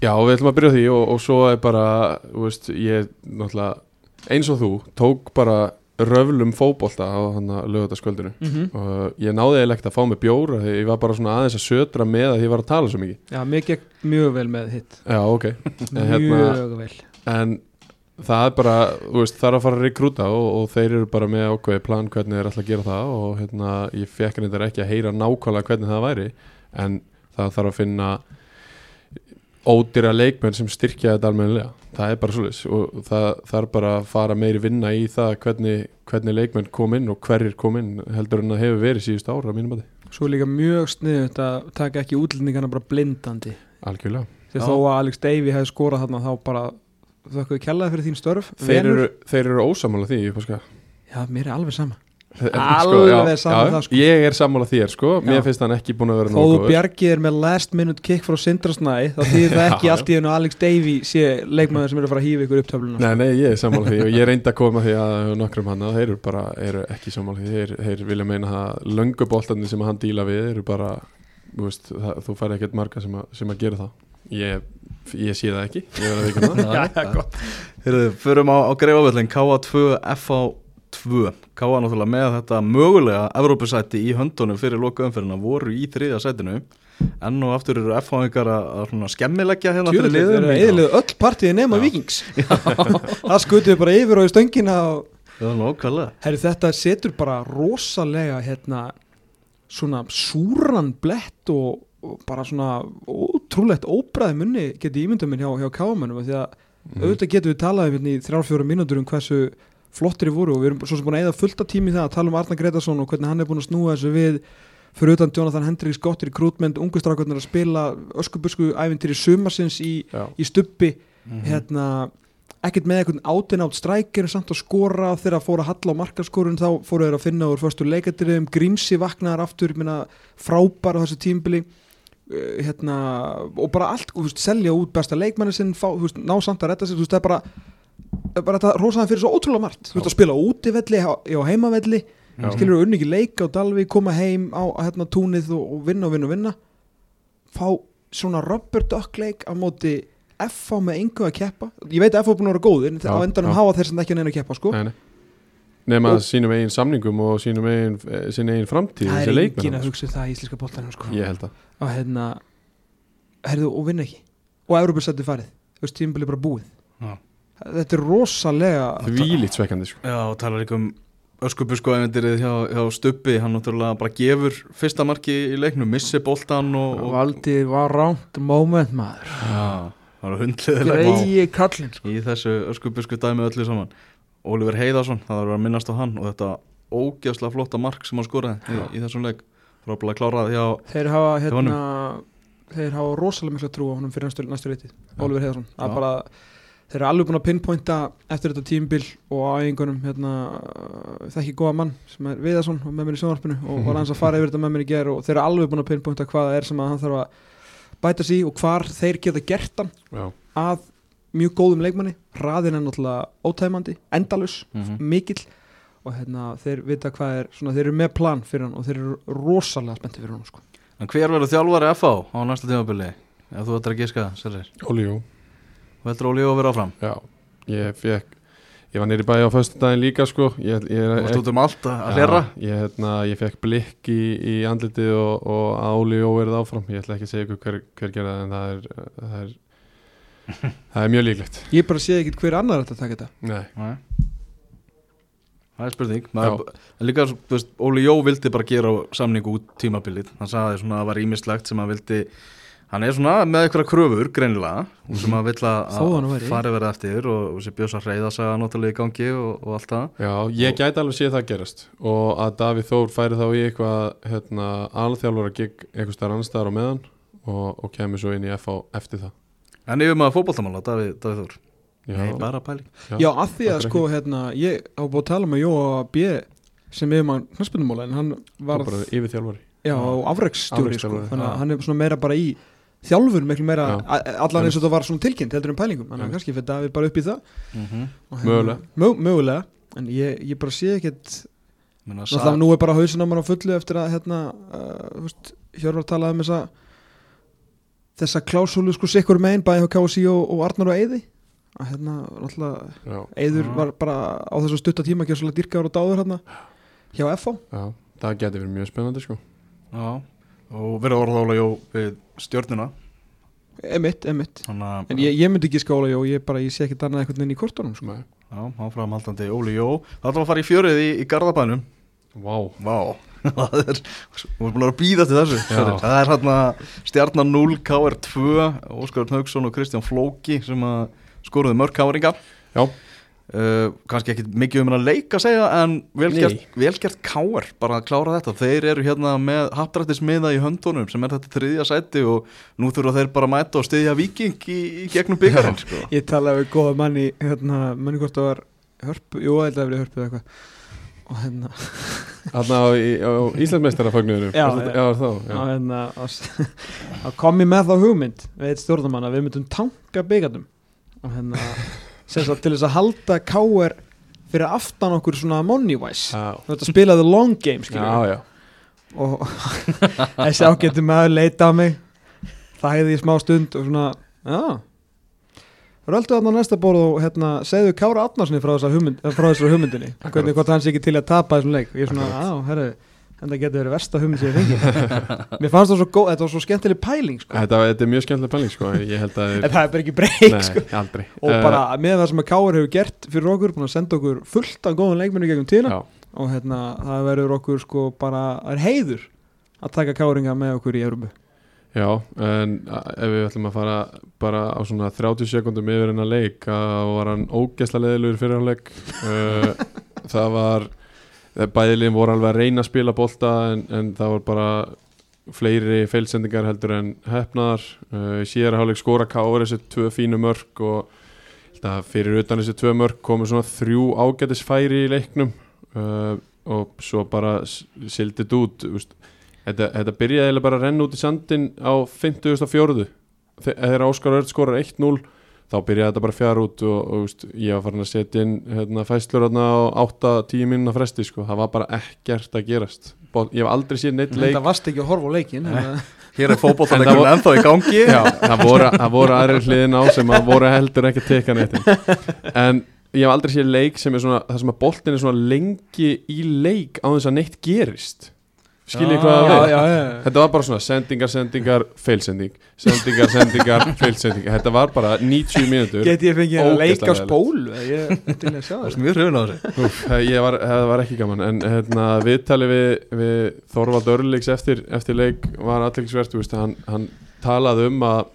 Já, við ætlum að byrja því og, og svo er bara þú veist, ég náttúrulega eins og þú, tók bara röflum fótbolta á hann að lögutaskvöldinu mm -hmm. og ég náði ekkert að fá mig bjór því ég var bara svona aðeins að södra með að ég var að tala svo mikið. Já, mér gekk mjög vel með hitt. Já, ok. Mjög hérna- vel. En það er bara, veist, það er að fara að rekrúta og, og þeir eru bara með ákveði plan hvernig þeir ætla að gera það og hérna, ég fekk reyndar ekki að heyra nákvæmlega hvernig það væri en það þarf að finna ódýra leikmenn sem styrkja þetta almennilega. Það er bara svolítið og það þarf bara að fara meiri vinna í það hvernig, hvernig leikmenn kom inn og hverjir kom inn heldur en það hefur verið síðust ára mínum að Svo er líka mjög sniðut að taka ekki útlendingana bara blindandi. Algjörlega. Þó að Alex Davey hefði skorað þarna þá bara þökkum við kjallaði fyrir þín störf þeir eru, þeir eru ósamála því páska Já, mér er alveg sama. Alveg Alveg sama það, sko. Ég er sammála þér sko, mér Já. finnst hann ekki búin að vera Þó nógu þú góður. bjargið er með last minute kick frá Sindrasnæ þá þýðir það ekki Já, allt í hennu Alex Davey sé leikmaður sem er að fara að hýfa ykkur upp töfluna Nei, nei, ég er sammála því. Og ég reyndi að koma því að nokkrum hann þeir eru bara, eru ekki sammála því. Þeir, þeir vilja meina að lönguboltarnir sem hann díla við eru bara þú, það, þú færi ekkert marga sem, að- sem að gera það. Ég, ég sé það ekki ég verð að veikja það. Heyrðu, förum á, á greifavöllin K2 FA2 K2 náttúrulega með þetta mögulega Evrópusæti í höndunum fyrir loka umferðina voru í þriðja sætinu. Enn og aftur eru F-háingar að, skemmileggja hérna fyrir Tjóðlega, þeir liðum eðlið öll partíði nema Já. vikings Það skutuðu bara yfir og í stöngina og Já, Herri, þetta setur bara rosalega hérna, svona súran blett og bara svona ótrúlegt óbræði munni geti ímyndað minn hjá, hjá kámanum því að Mhm. auðvitað getum við talað um hérna í þrjár-fjóra mínútur um hversu flottir þið voru og við erum svo sem búin að eða fullt af tími í það að tala um Arna Gretarsson og hvernig hann er búin að snúa þessu við. Fyrir utan Jonathan Hendricks gottir í krútmynd ungustrákarnir að spila öskubusku æfintir í sumarsins í, í stubbi. Mhm. hérna ekkert með einhvern átin átt strækir samt að skora þegar að fóra að halla á markaskorun þá fóru þeir að finna úr förstur leikandiriðum grímsi vaknaðar aftur minna, frábær á þessu tímbili hérna, og bara allt og, veist, selja út besta leikmanni sinn fá, veist, ná samt að redda sér það er bara, er bara þetta rosaði fyrir svo ótrúlega margt veist að spila útivelli á, á heimavelli Já. skilur þú unni ekki leika á Dalvi koma heim á hérna, túnið og, og vinna og vinna og vinna fá svona rubber duck leik á móti FH með engu að keppa ég veit að FH er búin að vera góðir en á endanum já. hafa þeir sem ekki að neina að keppa sko. nei, nei nema Og- sínum eigin samningum og sínum eigin, eh, sín eigin framtíð það er engin að sko. hugsa um það í íslenska boltanum sko. ég held að og hérna herðu og vinna ekki og Európa-sætti farið þú veist tímabili bara búið Já. þetta er rosalega þvílíkt svekkandi sko. Já, og talar líka um öskubusku ævendirið hjá, hjá Stubbi, hann náttúrulega bara gefur fyrsta marki í leiknum, missi boltan og, og Valdi var ránt moment maður Já, það var hundliðilegt greiði kallinn sko. í þessu öskubusku dæmi öllu saman Oliver Heiðarsson, það var að minnast á hann og þetta ógeðslega flotta mark sem hann skoraði í, í þessum leik. Frábælega klárað hjá þeir hafa hérna þeir hafa rosalega mikla trú á honum fyrir næstu, næstu leitið Oliver Heiðarsson. Það er bara, þeir eru alveg búin að pinpointa eftir þetta tímbil og á æfingunum hérna, þekki góða mann sem er Viðarsson og með mér í sjónvarpinu og var hans að fara yfir þetta með mér í ger og þeir eru alveg búin að pinpointa hvað það er sem að hann þarf að bæta sig í og hvar þeir geta gert hann Já. að mjög góðum leikmanni hraðin er náttúrulega ótæmandi endalus, Mhm. mikill og hérna, þeir vita hvað er svona, þeir eru með plan fyrir hann og þeir eru rosalega spenntið fyrir hann sko. En hver verður þjálfari FH á næsta tímabili? Ef þú ættir að giska, Sverrir Óli, jú Þú heldur Óli Jó að vera áfram? Já, ég fekk Ég var nýri bæði á föstu daginn líka sko Ég, ég, Þú varst út um allt að að hlera? ég, hérna, ég fekk blikk í, í andlitið og, og að Óli Jó verið áfram Ég ætla ekki að segja ykkur hver, hver gerði það en það er, það er það er mjög líklegt. Ég bara sé ekki hver annar að taka þetta. Nei, Nei. Það er spurning. Maður, líka, þú veist, Óli Jó vildi bara gera samningu út tímabilið. Hann sagði svona að það var ímislegt sem hann vildi Hann er svona með eitthvað kröfur, greinilega og sem hann vill að fari verið eftir og, og sem bjöðs að reyða sig að náttúrulega í gangi og, og allt það. Já, ég gæti alveg séð það gerast og að Davíð Þór færi þá í eitthvað hérna, alþjálfur að gig eitthvað stær annar staðar á meðan og, og kemur svo inn í FH eftir það En yfir maður fótboltamála, Davíð, Davíð Þór? Já, Nei, bara pæling. Já, að því að sko hérna, ég á búið að tala með Jóa B sem yfir maður knarspindumóla en hann var og bara yfir þjálfari já, afreiksstjóri sko, Afreksþjálfari, þannig já. að hann er svona meira bara í þjálfur miklu meira, Já. allan eins og það var svona tilkynnt heldur um pælingum, þannig að Já. kannski fyrir Davíð bara upp í það. Og hérna- Mögulega. Mö, mögulega, en ég, ég bara sé ekkert Náttúrulega nú er bara hausin á mér á fullu eftir að hérna, uh, þú veist, Hjörvar talaði um þessa þessa klásúlu sko sikkur megin bæði hjá KSI og, og Arnar og Eyði að hérna, náttúrulega Já. var bara á þessu stutta tíma ekki svolítið dyrkaður og dáður hérna hjá FH já, það geti verið mjög spennandi sko. Já, og verið orða Óli Jó við stjórnina emitt, emitt Þannig að en ég, ég myndi ekki skála og ég bara, ég sé ekkert annað einhvern veginn í kortunum sko. Já, áframhaldandi Óli Jó Það ætlum að fara í fjörið í, í Garðabænum. Vá, Vá Það er, þú erum búin að býða til þessu. Sorry. Það er hérna stjarnar 0 KR2 Óskar Hauksson og Kristján Flóki sem að skoruðu mörg káringa já, uh, kannski ekki mikið um að leika að segja en velgert, velgert káar bara að klára þetta, þeir eru hérna með haptrættismiða í höndunum sem er þetta þriðja sæti og nú þurfa þeir bara að mæta og styðja viking í, í gegnum byggarinn sko. ég talaði við góða manni hérna, manni hvort það var hörpu, jú, það hefði verið hörpu eða eitthvað hérna, Þarna á, á Íslandsmeistarafagnuðurum Já, já, þá, já. á, hérna að komi með þá hugmynd við eitt stjórnumann að við myndum tanka byggandum og hérna sagt til þess að halda káer fyrir aftan okkur svona money-wise Já, þetta spilaði long game já, og þessi ágættu maður leita á mig þæði í smá stund og svona já Röldu þarna næsta borð og hérna segðu Kára frá, hugmynd, eh, frá þessari hugmyndinni. Hvernig hvort hann sé ekki til að tapa þessum leik? Og ég er svona, á, herru, þetta getur verið versta hugmynd sem ég fengi. Mér fannst það svo góð, þetta var svo skemmtileg pæling sko. Þetta, þetta er mjög skemmtileg pæling sko. En það er bara ekki breyk sko. og Eh, bara með það sem að Káar hefur gert fyrir okkur, búin að senda okkur fullt af góðum leikmennu gegnum tíðina. Já, og hérna, það verður okkur sko bara, það er heiður að taka Káringa með okkur í Európu já, en ef við ætlum að fara bara á svona 30 sekundum yfir hennar leik þá var hann ógesla leðilegur fyrir hann leik uh, Það var bæðilegin voru alveg að reyna að spila bolta en, en það var bara fleiri feilsendingar heldur en hefnaðar uh, síðar hálfleik skora káur þessi tvö fínu mörg og fyrir utan þessi tvö mörg komu svona þrjú ágætis færi í leiknum og svo bara sildið út úst. Þetta, þetta byrjaði eiginlega bara að renna út í sandin á 54. Þe- þegar Óskar Örd skorar 1-0 þá byrjaði þetta bara fjara út og, og úst, ég var farin að setja inn hérna, fæslur hérna á 8-10 mínuna fresti sko. það var bara ekkert að gerast. Ég hef aldrei séð neitt leik þetta varst ekki að horfa á leikin en, Hér er En það fótbollalegur var- ennþá í gangi. Já, það voru, það voru aðrir hliðin á sem að voru heldur ekki að teka neitt. En ég hef aldrei séð leik sem er svona það sem að boltin er svona lengi í leik á þess að neitt gerist skiljið hvað það er. Þetta var bara svona sendingar, sendingar, feilsending Sendingar, sendingar, feilsending Þetta var bara 90 mínútur. Get ég fengið að leika spólu Ég er mjög hrifin á þessu? Úf, ég var, það var ekki gaman. En hérna, viðtali við, við Þorvald Örlíks eftir, eftir leik var aðtilsvert hann, hann talaði um að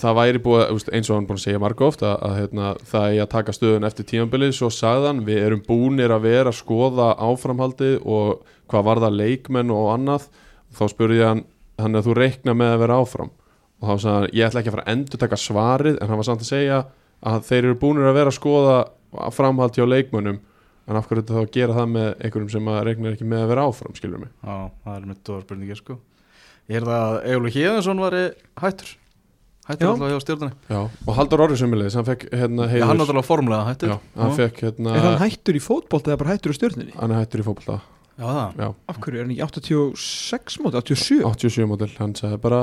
það væri búið, eins og hann búin að segja marga oft að, að hérna, það er að taka stöðun eftir tímabilið, svo sagðan við erum búnir að vera að skoða áframhaldið og hvað var það leikmenn og annað, þá spurði ég hann hann að þú reikna með að vera áfram? Og þá sagði hann, ég ætla ekki að fara að endur taka svarið en hann var samt að segja að þeir eru búnir að vera að skoða framhald hjá leikmönnum en af hverju þetta þá að gera það með einhverjum sem að reikna ekki með að vera áfram, skilur mig? Já, það er mitt og spurningir sko. Ég er það að Egil Híðansson var hættur? Hættur Já. alltaf hjá stjórnani Já, og Haldur Orri sömulegis, hann fekk hérna Já, heiðurs hann er alltaf formulega hættur. Já, hann fekk hérna Er hann hættur í fótbolt eða bara hættur í stjórninni? hann er hættur í fótbolta Já, það. Já, Af hverju er hann ekki 86 móti, 87? 87 mótil, hann sagði bara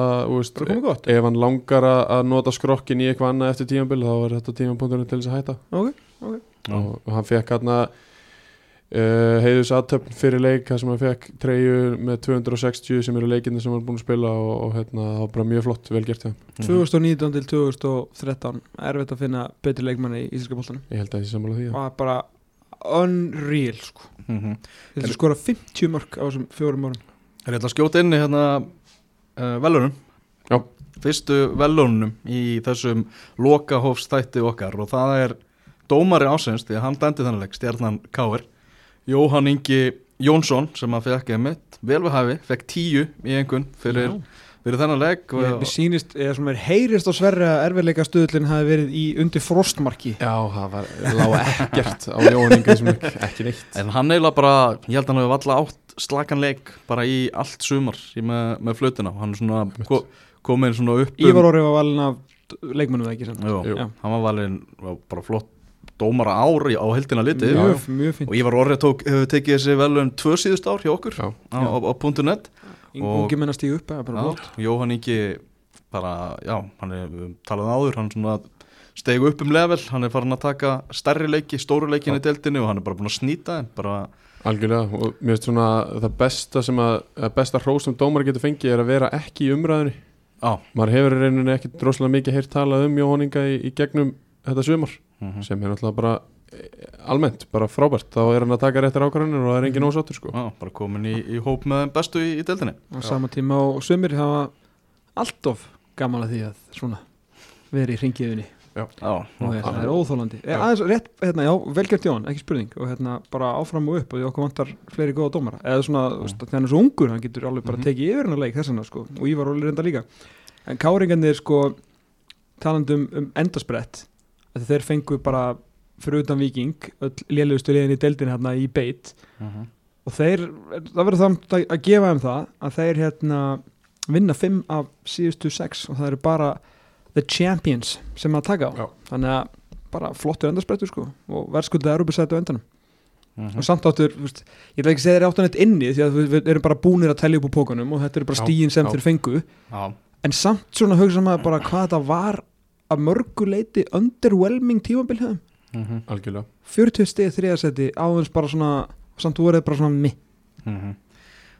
gott. ef hann langar að að nota skrokkin í eitthvað annað eftir tímabil þá er þetta tímapunkturinn til þess að hætta. Ok, Já. og, hann fekk hérna uh, heiðus aðtöfn fyrir leik þar sem hann fekk treyju með 260 sem eru leikinni sem hann er búin að spila og, og hérna, það var bara mjög flott, vel gert hjá hann. 2019 til 2013 erfitt að finna betri leikmanni í Íslandska boltanum. Ég held að ég sé sammála því og það er bara unreal sko. Mhm. Þetta er skora 50 mörg á þessum fjórum árum Er ég ætla að skjóta inn í hérna uh, velunum Já. Fyrstu velunum í þessum lokahófstætti okkar og það er dómari ásins því að hann dændi þannig leik, stjarnan Káir Jóhann Ingi Jónsson sem að fekk einmitt vel við hæfi, fekk tíu í einhvern fyrir, fyrir þennan og, Mér sýnist, eða svona mér heyrist á sverri að erfiðleika stöðlinn hafi verið í undir frostmarki. Já, það var, lág ekkert á Jóhann Inga sem ekki neitt. En hann eiginlega bara, ég held að hann hefur valla átt slakan leik bara í allt sumar í með, með flutina, hann er svona ko, komin svona upp um- Ívar Orri var valin af leikmannum það ekki sem Jú. Já. hann var valinn já, bara flott dómara ári á heldina litið. Mjög, mjög og Ívar Orri tók, hefur tekið þessi velun tvö síðust ár hjá okkur Já. á, á, á .net Ungi menn að stíga upp, er bara Já, flott. Jóhann Ingi bara, já, hann er talað áður, hann svona stegu upp um level, hann er farin að taka stærri leiki, stóru leikin í deildinni og hann er bara búin að snýta þeim, bara, Algjörlega, og mér finnst svona það besta sem að, að besta hrós sem dómar getur fengið er að vera ekki í umræðinni á maður hefur í rauninni ekki droslega mikið heyrt talað um Jóhanninga í, í gegnum þetta sumar mhm. sem er náttúrulega bara almennt, bara frábært, þá er hann að taka réttir ákvarðanir og það er engin ósáttur sko. Já, bara komin í, í hóp með bestu í, í deildinni. Á sama tíma og sömur hafa alltof gaman að því að svona verið í ringiðinni Já, og já, það er óþólandi Já. aðeins rétt, hérna, já, velgjört Jón, ekki spurning. Og hérna bara áfram og upp og því okkur vantar fleiri góða dómara. Eða svona, þú veist, þegar hann er svo ungur hann getur alveg bara Mhm. tekið yfir hann að leik þess vegna sko. Og Ívar Óli reynda líka. En káringarnir sko talandi um, endasbrett að þeir fengu bara fyrir utan viking lélugustu liðin í deildin hérna í beit mhm. og þeir, það verður það að, gefa þeim það að þeir hérna vinna fimm af síðustu sex og það eru bara the champions sem að taka á Já. þannig að bara flottur endarsprettur sko og er sæti á endanum Mhm. og samt áttur, veist, ég vil ekki segja þeir áttan eitt inni því að við, við erum bara búnir að tellja upp úr pókanum og þetta eru bara stíin sem já. þeir fengu Já, en samt svona hugsa maður bara hvað þetta var að mörgu leiti underwhelming tímabil hefðum mhm, algjörlega. 40 stið þriðasetti áðins bara svona samt voruð bara svona mi mhm.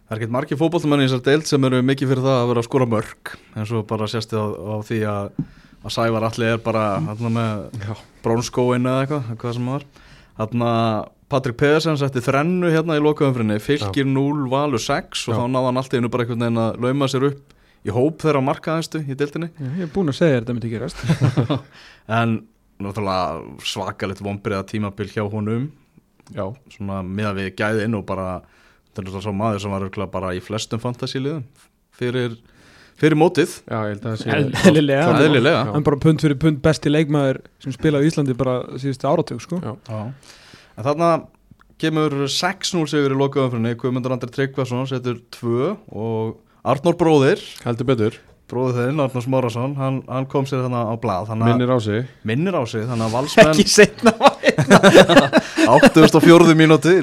Það er ekkert margir fótbollmenn í þessar deild sem eru mikið fyrir það að vera að skora mörg eins og bara sést þið á, á því að, að Sævar allir er bara brónskóin eða eitthvað, hvað sem var. Hann Patrik Pedersen setti þrennu hérna í lokaumfrinni, fylgir 0 valur 6 og Já. þá náða hann alltaf einu bara einhvern veginn að lauma sér upp í hóp þeirra markaðinstu í deildinni. Ég er búin að segja þetta myndi gerast. En náttúrulega svakalegt vombriða tímabil hjá honum. Já, svona miða við gæðin og bara þetta er náttúrulega svo maður sem var örugglega bara í flestum fantasíliðum fyrir, fyrir mótið. Já, ég held að það sé eðlilega. Er hann bara pund fyrir pund besti leikmaður sem spilaði í Íslandi bara síðustu áratug sko. Já. Já. En þarna kemur 6-0 sigur í lokaumfrinni Guðmundur Andri Tryggvason setur 2 og Arnór bróðir. Heldur betur, bróðir þinn, Arnór Smárasson hann, hann kom sér þarna á blað þannig að minnir á sig. Minnir á sig þannig að valsmenn ekki setna væri 84. mínúti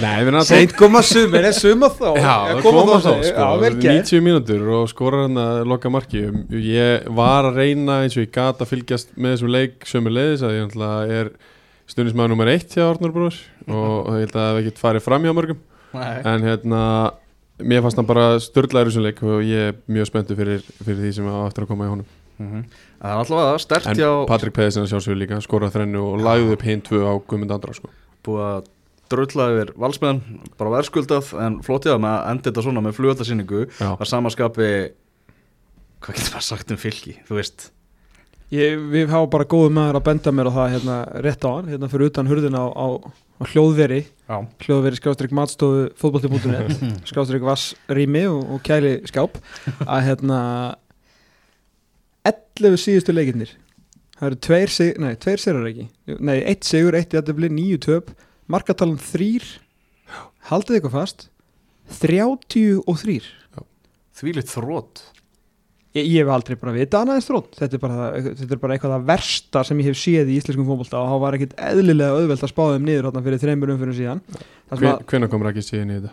Nei, við erum Seint koma sumir, er sumar þá? Já, koma þá segir- sko, Já, vel gert. 90 mínútur og skorar hann að loka marki. Ég var að reyna eins og ég gat að fylgjast með þessum leik sömu leiðis að ég er stundismæður nummer eitt hjá Arnur Brúður og ég held að það hef ekkert farið fram hjá mörgum. Nei. en hérna mér fannst hann bara störlaður þessum leik og ég er mjög spenntu fyrir, fyrir því sem á eftir að koma í honum. Mhm. Það er alltaf stert en hjá Patrik Pedersen að sjálfsögur líka skoraði þrennu og lagði upp hinn tvö á Guðmund Andra sko. búið að drulla yfir valsmenn bara verðskuldað en flótið að með að enda þetta svona með flugöldarsýningu Já, var samaskapi hvað getur maður sagt um fylki þú veist? Ég, við hafa bara góðu maður að benda mér á það hérna rétt á hann, hérna á hljóðveri, Já. hljóðveri skástrík matstofu fótbolti.net, skástrík vassrými og, og kæli skáp. Að hérna 11 síðustu leikirnir. Það eru tveir, sig, nei, tveir sigur ekki? Nei, eitt sigur, eitt jættefli, nýju töp. Markatalan þrýr haldið eitthvað fast. 33 þvílitt þrótt Ég, ég hef aldrei bara vita annað en strótt þetta er, bara, þetta er bara eitthvað það versta sem ég hef séð í íslenskum fótbolta og það var ekkit eðlilega auðvelt að spáða um niður hérna fyrir þreymur umfyrir síðan það, sem Hven, að, hvenær komur ekki síðan í þetta?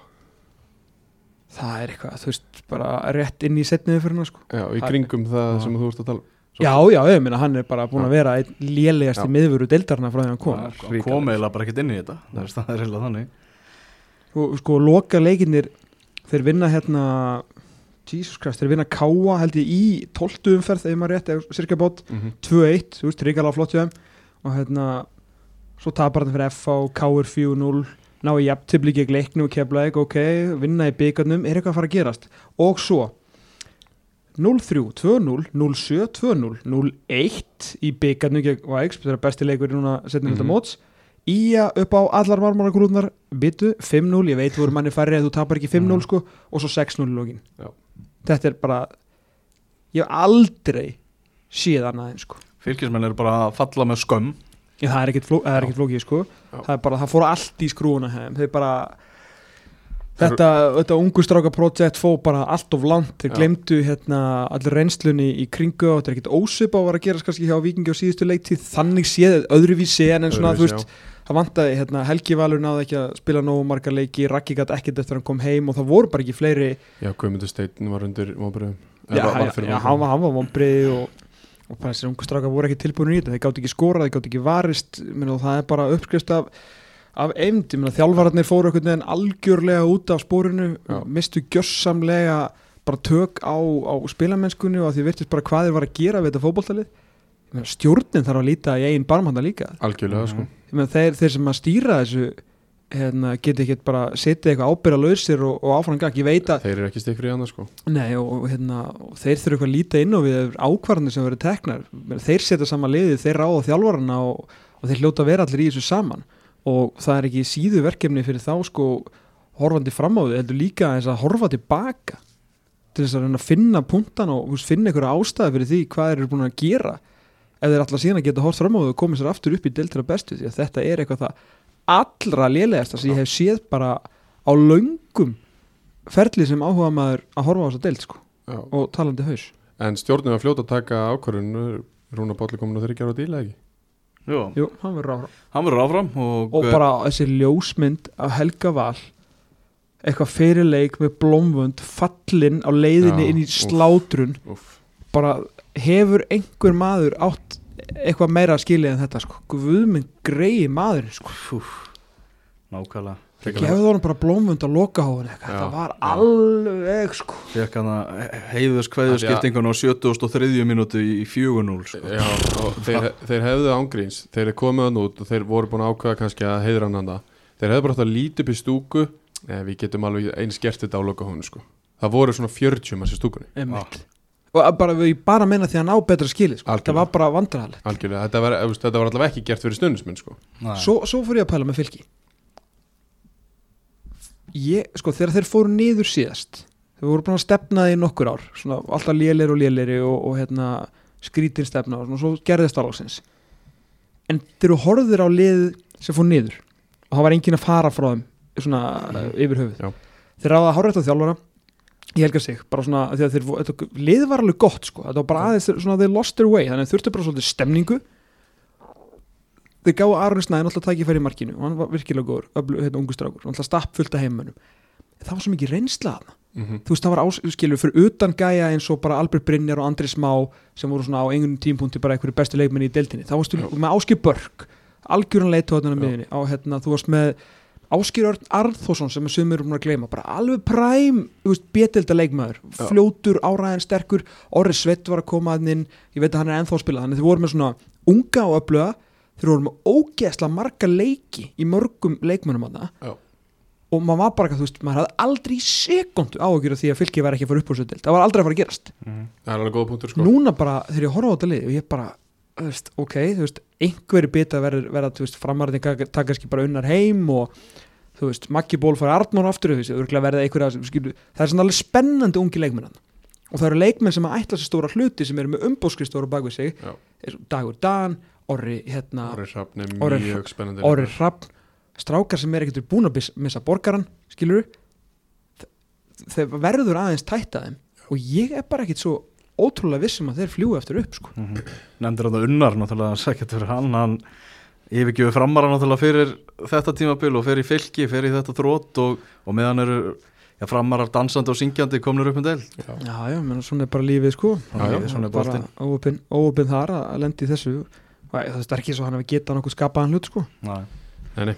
það er eitthvað, þú veist, bara rétt inn í setniðu fyrir hann sko. Já, í Það- kringum það Já. sem þú ert að tala um. Svo- Já, já, ég meina hann er bara búin að vera einn lélegast í miðvöru deildarna frá því hann kom ríkalegt. kom eiginlega bara ekkert inn í þetta það er, það er eiginlega þannig og sko loka leikinnir þeir vinna hérna Jesus Christ, þeir vinna Káa held ég í 12 umferð, ef maður rétt, eða cirka bát Mhm. 2-1, þú veist, ríkala flott hjá þeim og hérna svo tapar hann fyrir FH, Káur 4-0 ná í jafntibli gegn leiknum og keflaðið, ok, vinna í byggarnum er eitthvað að fara að gerast og svo 0-3, 2-0 0-7, 2-0, 0-1 í byggarnum gegn Vægs það er besti leikur núna setnum þetta Mhm. móts Ía upp á allar marmaragrúðnar bitu, 5-0, ég veit voru manni færri að þú tapar ekki 5-0 Mhm. sko og svo 6-0 í lókin Já. þetta er bara ég hef aldrei séð annað en sko. Fylkismenn eru bara að falla með skömm. Já, það er ekkert fló, er flókið sko. Já. það er bara, það fór allt í skrúuna hefum þeir bara þetta, þetta ungu stráka projekt fó bara allt of langt, þeir glemdu hérna allir reynslunni í kringu og þetta er ekkert ósip á að vera að gerast kannski hjá Víkingi á síðustu leiktíð. Þannig séð, öðruvísi en en svona, þú veist, það vantaði hérna, Helgi Valur náði ekki að spila nógu marga leiki Raggi gæti ekkert eftir að hann kom heim og það voru bara ekki fleiri. Já, Guðmundur Steinn var undir vonbröðum já, já, já, hann var, hann var vombriði og, og bara þessir ungu stráka voru ekki tilbúin í þetta. Þeir gátt ekki skorað, þeir gátt ekki varist. Menn, og það er bara uppskrist af af eimd, ég meina þjálfararnir fóru einhvern veginn algjörlega út af spórinu mistu gjössamlega bara tök á, á spilamennskunni og að því virtist bara hvað þeir var að gera við þetta meina stjórnin þarf að líta í einn barmhanda líka. Algjörlega, sko. Meina þeir, þeir sem að stýra þessu hérna, geti ekki bara setið eitthvað ábyrra lausir og, og áfram gang, ég veit að Þeir eru ekki stikfri í annað, sko. Nei og, og, hérna, og þeir þurfa eitthvað að líta inn á við ákvarðanir sem verður teknar. Þeir setja saman liðið, þeir ráða þjálfarana og, og þeir hljóta að vera allir í þessu saman. Og það er ekki síðu verkefni fyrir þá sko horfandi fram á þau heldur líka að horfa tilbaka til þess að finna puntan og finna einhverja ástæði fyrir því hvað þeir eru búin að gera ef þeir alltaf síðan að geta hort fram á þau og komið sér aftur upp í deltra bestu því að þetta er eitthvað það allra lélegasta sem ég hef séð bara á löngum ferli sem áhuga maður að horfa á þessa deild sko Já. og talandi haus. En stjórnum að fljóta að taka ákvörðun Rúna Bálli komin á þeirri gera á díla, ekki? Jú, Jú, hann verður áfram. Hann verður áfram og, og bara þessi ljósmynd af Helga Val eitthvað fyrirleik með blómvönd fallin á leiðinni Já, inn í slátrun. Úff. Bara hefur einhver maður átt eitthvað meira að skilja en þetta sko? Guðmund greiði maður sko. Nákvæmlega. Gefðu honum bara blómvönd á lokahóðun Já, þetta var já. alveg sko. Fekk hann að heiðus kveðuskiptingun á 73. mínútu í 4-0 sko. Já, og þeir, þeir hefðu ángríns. Þeir komið hann út og þeir voru búin að ákveða kannski að heiðra hann handa Þeir hefðu bara átt að líti upp í stúku. Nei, við getum alveg eins gert þetta á lokahónu, sko. Það voru svona 40 manns í stúkunni. Einmitt. Bara, ég bara meina því að hann á betra skilið sko. Algjörlega. var bara Algjörlega, þetta var, var allavega ekki gert fyrir stundismenn, sko. Svo, svo fór ég að pæla með fylki. Ég, sko, þegar þeir fóru niður síðast þeir voru búin að stefna því nokkur ár svona, alltaf lélir og léleri og, og hérna, skrítin stefna og svona, svo gerðist alvagsins en þeir eru horfður á lið sem fór niður og það var enginn að fara frá þeim svona yfir höfuð. Já. þeir ráða að hárætt á þjálfara ég helga sig, bara svona af því að þeir, þetta, lið var alveg gott sko, þetta var bara aðeins svona they lost their way, þannig þurftu bara svolítið stemningu. Þeir gáðu Aron Snæðin alltaf tækifæri í markinu og hann var virkilega góður, hérna, ungu strákur. Og alltaf stapp fullt af heimönnum það var svo mikið reynsla að Mhm. þú veist það var áskilur fyrir utan gæja eins og bara Albert Brynjar og Andri Smá sem voru svona á einhvern tímpunkti bara einhverju bestu leikmenni í deildinni, þá varstu Já. með Áskir Börk algjöran leitóðan á Já. miðinni á hérna, þú varst með Áskir Örn Arþórsson sem er sumir um að gleyma, bara alveg præm betilda leikmaður, fljótur áræðin sterkur, Orri Svett var að koma að inn, ég veit að hann er ennþá að spila. Þannig þeir voru með svona unga og öfluga. Þeir voru með ógeðsla marga leiki í mörgum leikmennum að það og maður var bara, þú veist, maður hafði aldrei í sekundu áhugjur af því að fylki væri ekki að fara upp úr sötild, það var aldrei að fara að gerast. Það er alveg góð punktur sko. Núna bara, þegar ég horfa á þetta lið og ég bara, þú veist, ok, þú veist einhverju bita verður, verða, þú veist, framarðin taka kannski bara unnar heim og þú veist, Maggi Ból fara Arnmór aftur þú veist, örgulega verða einhverja, skilu, það er svona alveg spennandi ungi leikmennan og það eru leikmenn sem að ætla sér stóra hluti sem eru með umbóðskristóra bak við sig. Já. Dagur Dan, Orri hérna, Orri Hrafn er Orri mjög spennandi Orri Hrafn strákar sem er ekkert búin að missa borgaran skilur þeir verður aðeins tætta þeim. Og ég er bara ekkert svo ótrúlega vissum að þeir fljúi eftir upp sko. nefndir þetta unnar náttúrulega sækert fyrir hann hann yfirgjöfu framara náttúrulega fyrir þetta tímabil og fyrir fylki, fyrir þetta þrótt og, og meðan eru já, framarar dansandi og syngjandi komnur upp um del Já. já, já, menn, svona er bara lífið sko Já, já, svona er bara óopinn þar að að lendi í þessu og það er ekki svo hann hefur getað nokkuð skapaðan hlut sko Nei. Nei, nei.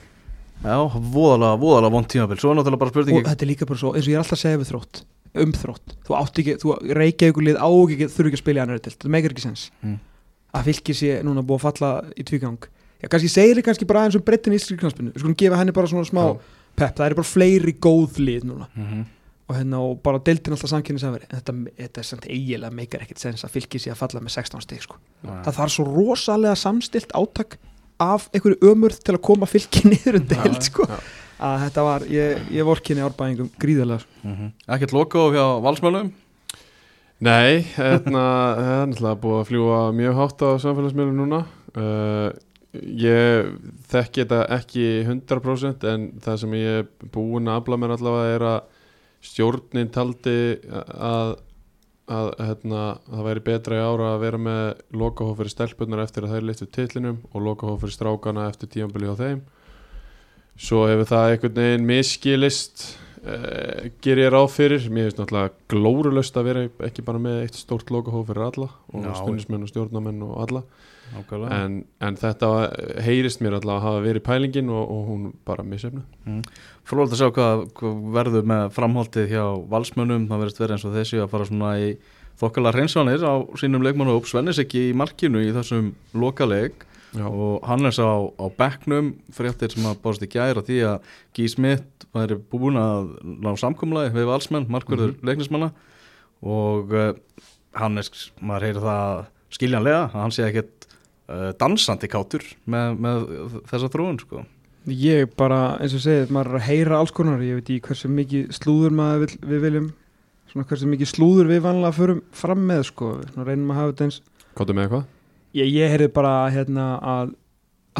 Já, voðalega, voðalega vond tímabil Svo er náttúrulega bara og spurningi þetta er líka bara svo, eins og ég er alltaf að segja við þrótt um þrótt, þú átt ekki, þú reykja ykkur lið á ekki, þurfi ekki að spila í annar það meikar ekki sens Mm. að fylki sé núna búið að falla í tvígang já, kannski segir þið kannski bara aðeins um breytin í íslenski knarspinu, við skulum gefa henni bara svona smá Já. pepp, það eru bara fleiri góð lið núna Mhm. og hérna og bara deildin alltaf samkynni sem veri þetta, þetta er samt eiginlega meikar ekkert sens að fylki sé að falla með 16 stig sko. Nei. það þarf svo rosalega samstilt átak af einhverju ömurð til að koma fylki niður um Já, sko. já. Að þetta var, ég, ég vorkinni árbæðingum gríðarlega sko. Mhm. Ekkert logo hjá valsmönnum Nei, hérna, það er náttúrulega búið að fljúa mjög hátt á samfélagsmiðlum núna uh, Ég þekki þetta ekki 100% en það sem ég er búin að afla mér allavega er að stjórnin taldi að, að hérna, það væri betra í ára að vera með lokahóf fyrir stelpunar eftir að þær listu titlinum og lokahóf fyrir strákana eftir tímabili á þeim Svo hefur það einhvern veginn miskilist uh, ger ég ráð fyrir. Mér finnst náttúrulega glórulöst að vera ekki bara með eitt stórt lokahóf fyrir alla og stundismenn og stjórnamenn og alla. En, en þetta heyrist mér allavega að hafa verið pælingin og, og hún bara missefnu Frólægt að sjá hvað, hvað verður með framhaldið hjá valsmönnum. Það verðist verið eins og þessi að fara svona í þokkala hreinsanir á sínum leikmannu og Svennis ekki í markinu í þessum lokaleg Já, og Hannes á, á bekknum fréttir sem að báðast í gæra því að Guy Smith væri búin að ná samkomlaði við valsmenn, markverður Mhm. leiknismanna og uh, Hannes, maður heyrir það skiljanlega, að hann sé ekkert uh, dansandi kátur með, með þessa þróun sko. Ég bara, eins og segið, maður er að heyra alls konar, ég veit ekki hversu mikið slúður maður vil, við viljum, svona hversu mikið slúður við vanlega förum fram með, sko, svona reynum að hafa þetta eins, kóttu með eitthvað? Ég, ég heyrði bara hérna að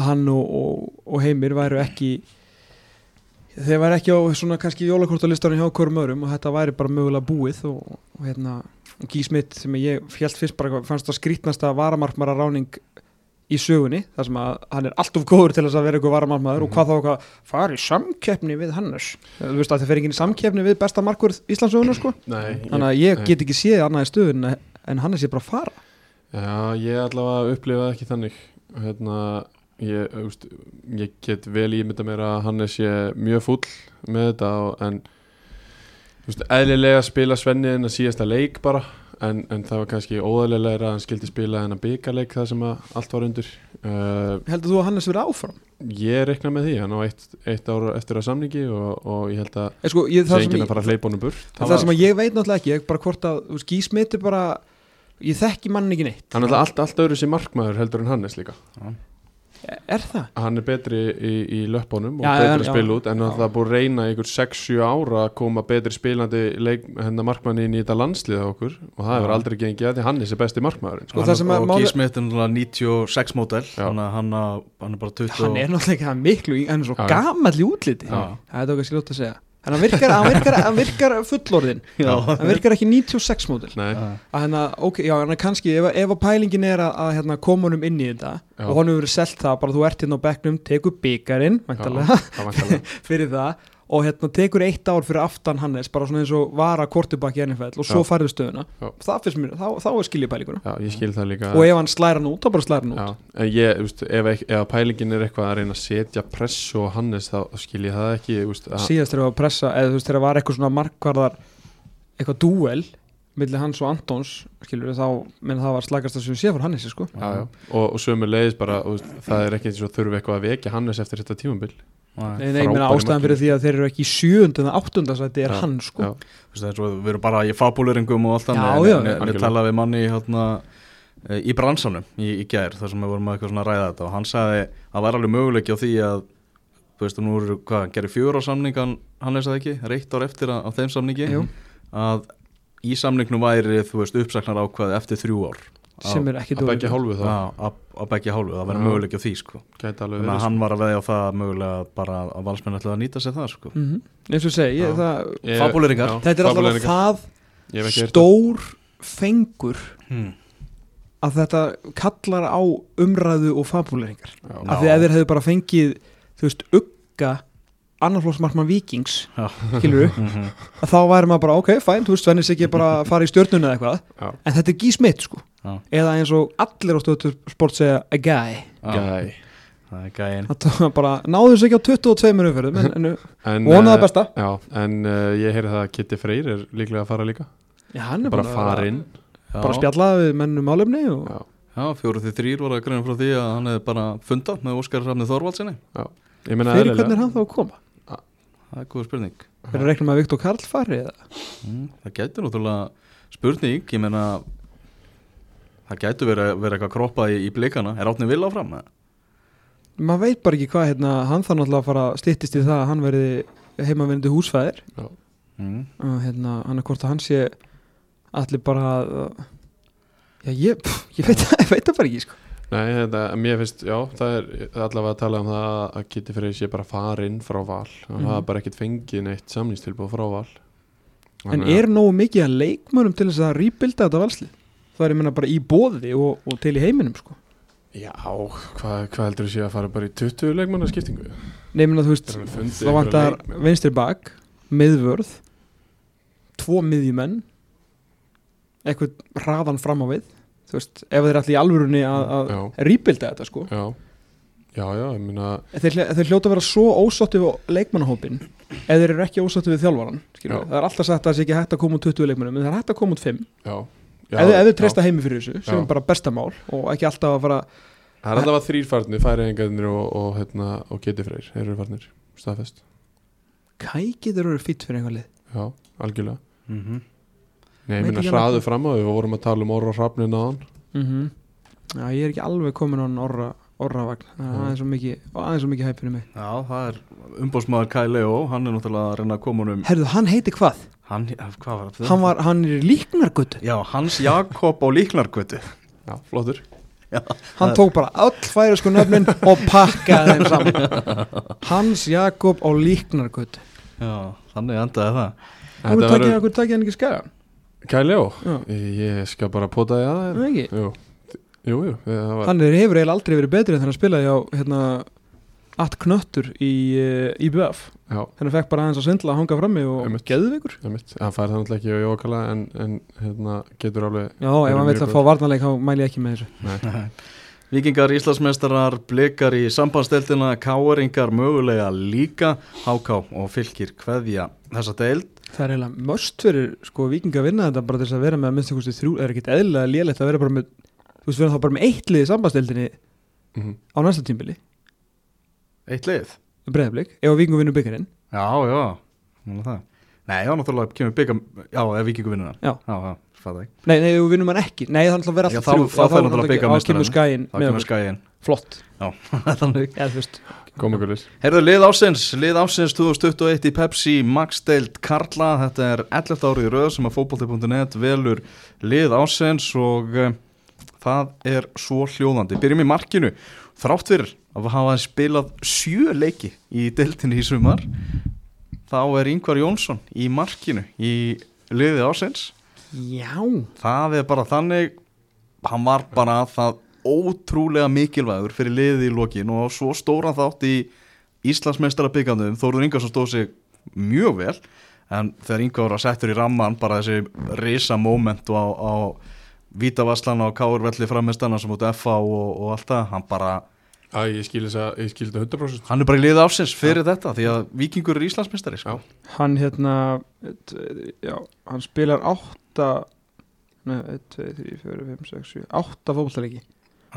hann og, og, og heimir væru ekki, þeir væru ekki á svona kannski jólakortalistarinn hjá hverjum öðrum og þetta væri bara mögulega búið og, og hérna, Guy Smith sem ég fjall fyrst bara, fannst það skrítnasta varamarkmara ráning í sögunni þar sem að hann er alltof góður til þess að vera eitthvað varamarmaður og Mhm. hvað þá eitthvað fari samkeppni við Hannes þú veist að það fer ekki í samkeppni við besta markvörð Íslandsögunar sko Nei, þannig að ég nei. get ekki séð annað í stöðun en Hannes er bara að fara Já, ég allavega upplifaði ekki þannig. Hérna, ég, veist, ég get vel ímynda mér að Hannes sé mjög fúll með þetta og, en veist, eðlilega spila Svenni en að síðasta leik bara en, en það var kannski óðarlega að hann skildi spila en að byggarleik það sem allt var undir. Uh, heldur þú að Hannes verið áfram? ég rekna með því, hann á eitt, eitt ár eftir að samningi og, og ég held að Eh, sko, ég, það sem enginn ég, að fara að hleypa honum burt. það, það sem að ég veit náttúrulega ekki ég bara hvort að er bara ég þekki mann ekki neitt hann er alltaf allt, allt öðru sem markmaður heldur en Hannes líka er það? hann er betri í, í löppunum og Já, betri já, að já. spila út en það er búið að reyna í ykkur 6-7 ára að koma betri spilandi leik, hennar markmanni inn í þetta landslið á okkur og það hefur aldrei gengið að því hann er besti markmaðurinn Sko, sko. það sem að og máli- Guy Smith er náttúrulega 96 mótel þannig að hann, að- hann er bara 20 hann er náttúrulega ekki hann miklu í- hann er svo Já, já. gamall í útliti Já. það er þetta okkar skiljótt að segja en hann virkar, hann virkar, hann virkar fullorðin Já, hann virkar ekki 96 mótil Nei, að hérna, ok, já, kannski ef, ef að pælingin er að, að hérna, koma honum inn í þetta Já. og honum verið selt það bara þú ert hérna á bekknum, tekur byggarinn fyrir það og hérna tekur eitt ár fyrir aftan Hannes bara svona eins og vara kortubakki í NFL og svo færðu stöðuna. Það mér, þá, þá er skiljið pælinguna Já, ég skil það og ef hann slæra hann út, þá bara slæra hann út. Já, ég, veist, ef, ef pælingin er eitthvað að reyna að setja pressu á Hannes þá skil ég það ekki, að, síðast þegar við að pressa, eða þú veist þegar var eitthvað svona markvarðar eitthvað dúel millir hans og Antons skilur þá, menn það var slagast að sem sé fyrir Hannesi sko. Já, já. Og, og sömu leiðis bara, veist, það er ekki eins og þurfi eitthvað að vekja Hannes eftir þetta tímabil Nei, nei, ég meina ástæðan fyrir því að þeir eru ekki í sjöund en áttundasæti er Já, hann sko. Þú veist, við erum bara í fabuleringum og allt já, en- Við algjörlega. talaði við manni hérna, eh, í bransanum í, í gær þar sem við vorum að ræða þetta og hann sagði að það var alveg möguleiki á því að þú veist, nú eru, hvað, gerir fjögur á samningan hann það ekki, reitt ár eftir að, á þeim samningi Jú. að í samningnum væri, þú veist, uppsaknar ákvaði eftir þrjú ár sem er ekki að begja hálfu það væri Já. möguleiki á því sko. gæti alveg þannig að hann var að veðja á það mögulega bara að valsmenn ætlaði að nýta sér það sko. mm eins og segi, ég, það, Ég- Fabúleringar. já, þetta er alltaf það stór fengur hmm. að þetta kallar á umræðu og fabuleringar af því að ef þeir hefðu bara fengið þú veist, ugga annarflóksmarkmann vikings Já. skilur við, Mhm. að þá væri maður bara ok, fæn, þú veist, Svennis ekki bara að fara í stjörnuna eða eitthvað, Já. en þetta er gísmitt sko. Eða eins og allir á stöðu sport segja a guy. Það er það var bara, náðu þessu ekki á 22 umferðum en, en En, vonaði eh, besta. Já, en uh, ég heyri það að Kitty Freyr er líklega að fara líka. Já, hann er bara að farin bara spjalla við mennum álefni og Já, Já, fjóruð því þrýr voru að greina frá því að hann hefði bara fundað með Óskar Rafnið Þorvaldsinni ég meina fyrir eðlilega. hvernig er hann þá að koma? Það er góð spurning. Er að reikna með að Viktor Karl fari eða? Mm, Það gæti náttúrulega spurning Ég meina Það gæti verið, verið eitthvað kroppað í, í blikana Er átni vil áfram? maður veit bara ekki hvað hérna, hann þarf náttúrulega að fara að styttist í það að hann verði heimavinnandi húsfæðir Mm. og hérna, hann er hvort að hann sé allir bara að já, ég, pff, ég veit, það- ég veit það bara ekki sko. Nei, þetta, mér finnst, já, það er það er allavega að tala um það að Kitty Freyr sé bara farin frá val hann Mhm. hafa bara ekkert fengið neitt samnýstilbúð frá val en Þannig að- er nógu mikið að leikmönum til þess að rýbilda þetta valsli það er meina bara í bóði og, og til í heiminum sko. Já, hvað, hvað heldur þú sé að fara bara í 20 leikmanna skiptingu? nefnir að þú veist þá vantar vinstri bak miðvörð tvo miðjumenn eitthvað hraðan fram á við þú veist, ef þeir allir í alvörunni að, rýbilda þetta sko já, já, já, ég meina þeir, þeir hljóta að vera svo ósátti við leikmannahópin ef þeir eru ekki ósátti við Já. við. það er alltaf sagt að það sé ekki hægt að koma út 20 leikmannum en það er hægt að koma út 5 Já, já ef, já. treysta heimi fyrir þessu sem Já. er bara bestamál og ekki alltaf að fara Það er allavega þrýr farnir, færiðingarnir og, og, hérna, og Freyr eru farnir, staðfest kækið þeir eru fýtt fyrir einhver lið Já, algjörlega Mm -hmm. Nei, ég ekki hraðu fram á því, við vorum að tala um orra hrafnin á hann mm Já, ég er ekki alveg komin á hann orra, orravagn það er svo mikið, aðeins svo mikið hæp fyrir mig Já, það er umbóðsmaður Kai Leo Hann er náttúrulega að reyna að koma honum Herðu, hann heiti hvað? Hann, hvað var það? Hann, var, hann er í líknargutt Já, Hans Jakob á líknargötu. Já, flottur. Hann tók bara öll færisku nöfnin og pakkaði þeim saman. Hans Jakob á líknargutt Já, þannig endaði það. Þú Þetta takkið hann takkið hann ekki skagan Kæljó, Já. ég skal bara pota því að Það ekki? Jú, jú, jú það var, Hann er, hefur eiginlega aldrei verið betri en þegar hann spilaði á hérna, Att Knöttur í uh, IBF Já, Þannig að fekk bara aðeins að svindla að hanga frammi og Einmitt. geðvikur það fær það náttúrulega ekki á jókala en, en hérna, getur alveg Já, ef hann vill mjög að fá varnarleik þá mæli ég ekki með þessu. Nei, Víkingar Íslandsmeistarar, blikar í sambandsdeildina, káeringar mögulega líka, háká og fylgir kveðja þessa deild. Það er eiginlega möst fyrir sko vikinga að vinna þetta bara til þess að vera með að minnst einhverstu þrjú er ekkit eðlilega lélegt að vera bara með Þú veist, vera þá bara með eitt lið í sambandstildinni mhm, á næsta tímbili Eitt lið? Breiðablik, ef vikingu vinnur byggarinn Já, já, Nú er það. Nei, já, náttúrulega kemur byggar, já, ef Víkingur vinnur hann. Já. Já, já, fatta ekki. Nei, nei, ef við vinnum hann ekki Nei, það er vera Já, alltaf þá- þrjú þá náttúrulega bikarmeistarinn. Þá kemur skæin með kemur skæin. Flott Þannig. Eða, þú veist koma gulis Herðu, lið ásins, lið ásins 2021 í Pepsi Max Deild Karla, þetta er 11 árið í röð sem að fótbolti.net velur lið ásins og uh, það er svo hljóðandi. Byrjum í markinu, þrátt fyrir að hafa spilað sjö leiki í deildinni í sumar, þá er Yngvar Jónsson í markinu í liði ásins Já, það er bara þannig hann var bara það ótrúlega mikilvægur fyrir liðið í lokin og svo stóran þátt í Íslandsmeistara byggandum Þóruður Ingarsson stóð sig mjög vel en þegar Ingar var settur í ramman bara þessi risa momentu á, á Vítavarslan á Káurvelli frammestanna sem út FA og, og allt það hann bara, Æ, ég skil þess að, ég skil þetta 100% hann er bara í liðið ásins fyrir þetta því að Víkingur er Íslandsmeistari sko. hann hérna já, hann spilar átta Nei, 1, 2, 3, 4, 5, 6, 7 átta fótballtaleiki,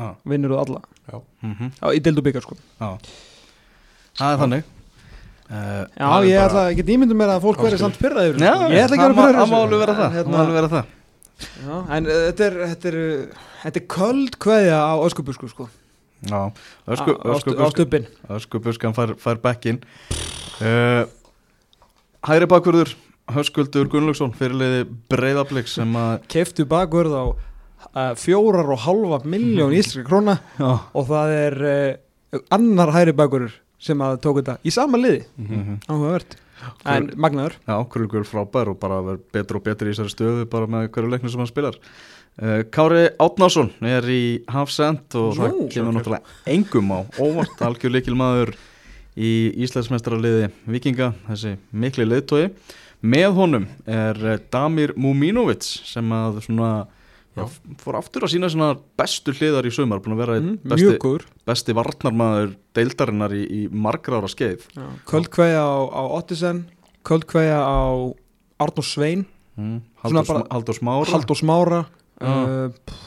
ah. vinnur þú alla? Mm Já, í deildu byggar sko. Það er þannig. Uh, Já, ég ætla ekki ímyndum mér að fólk Áskil. samt pyrraður Já, Ég ætla ekki að vera það má alveg vera það, má alveg vera það. Já, en uh, þetta er, þetta er, þetta er köld kveðja á öskubusku sko. Já, Á- á ösku, stu- á stubbin Öskubuskan fær, fær bekkin uh, Hæri bakvörður Höskuldur Gunnlaugsson fyrirliði breyðablík sem að Keftu bakvörð á uh, fjórar og halva miljón íslenska króna já, og það er uh, annar hæri bakvörður sem að tók þetta í sama liði. Mm áhugavert. En magnaður? Já Krulgur frábær og bara verður betur og betur í þessari stöðu bara með hverju leiknum sem hann spilar Kári Átnásson er í Hafsend og það Nú. kemur náttúrulega engum á óvart algjör leikil maður í Íslandsmestrarliði Vikinga, þessi mikli leiðtói með honum er eh, Damir Muminovic sem að svona já, fór aftur að sína svona bestu hliðar í sumar, búin að vera mm, besti, besti varnarmaður deildarinnar í, í margra ára skeið. Köld kveðja á, á Ottisen köld kveðja á Arnór Svein. Mm, Svona Haldur, Smára. Halldór Smára. Já. Uh,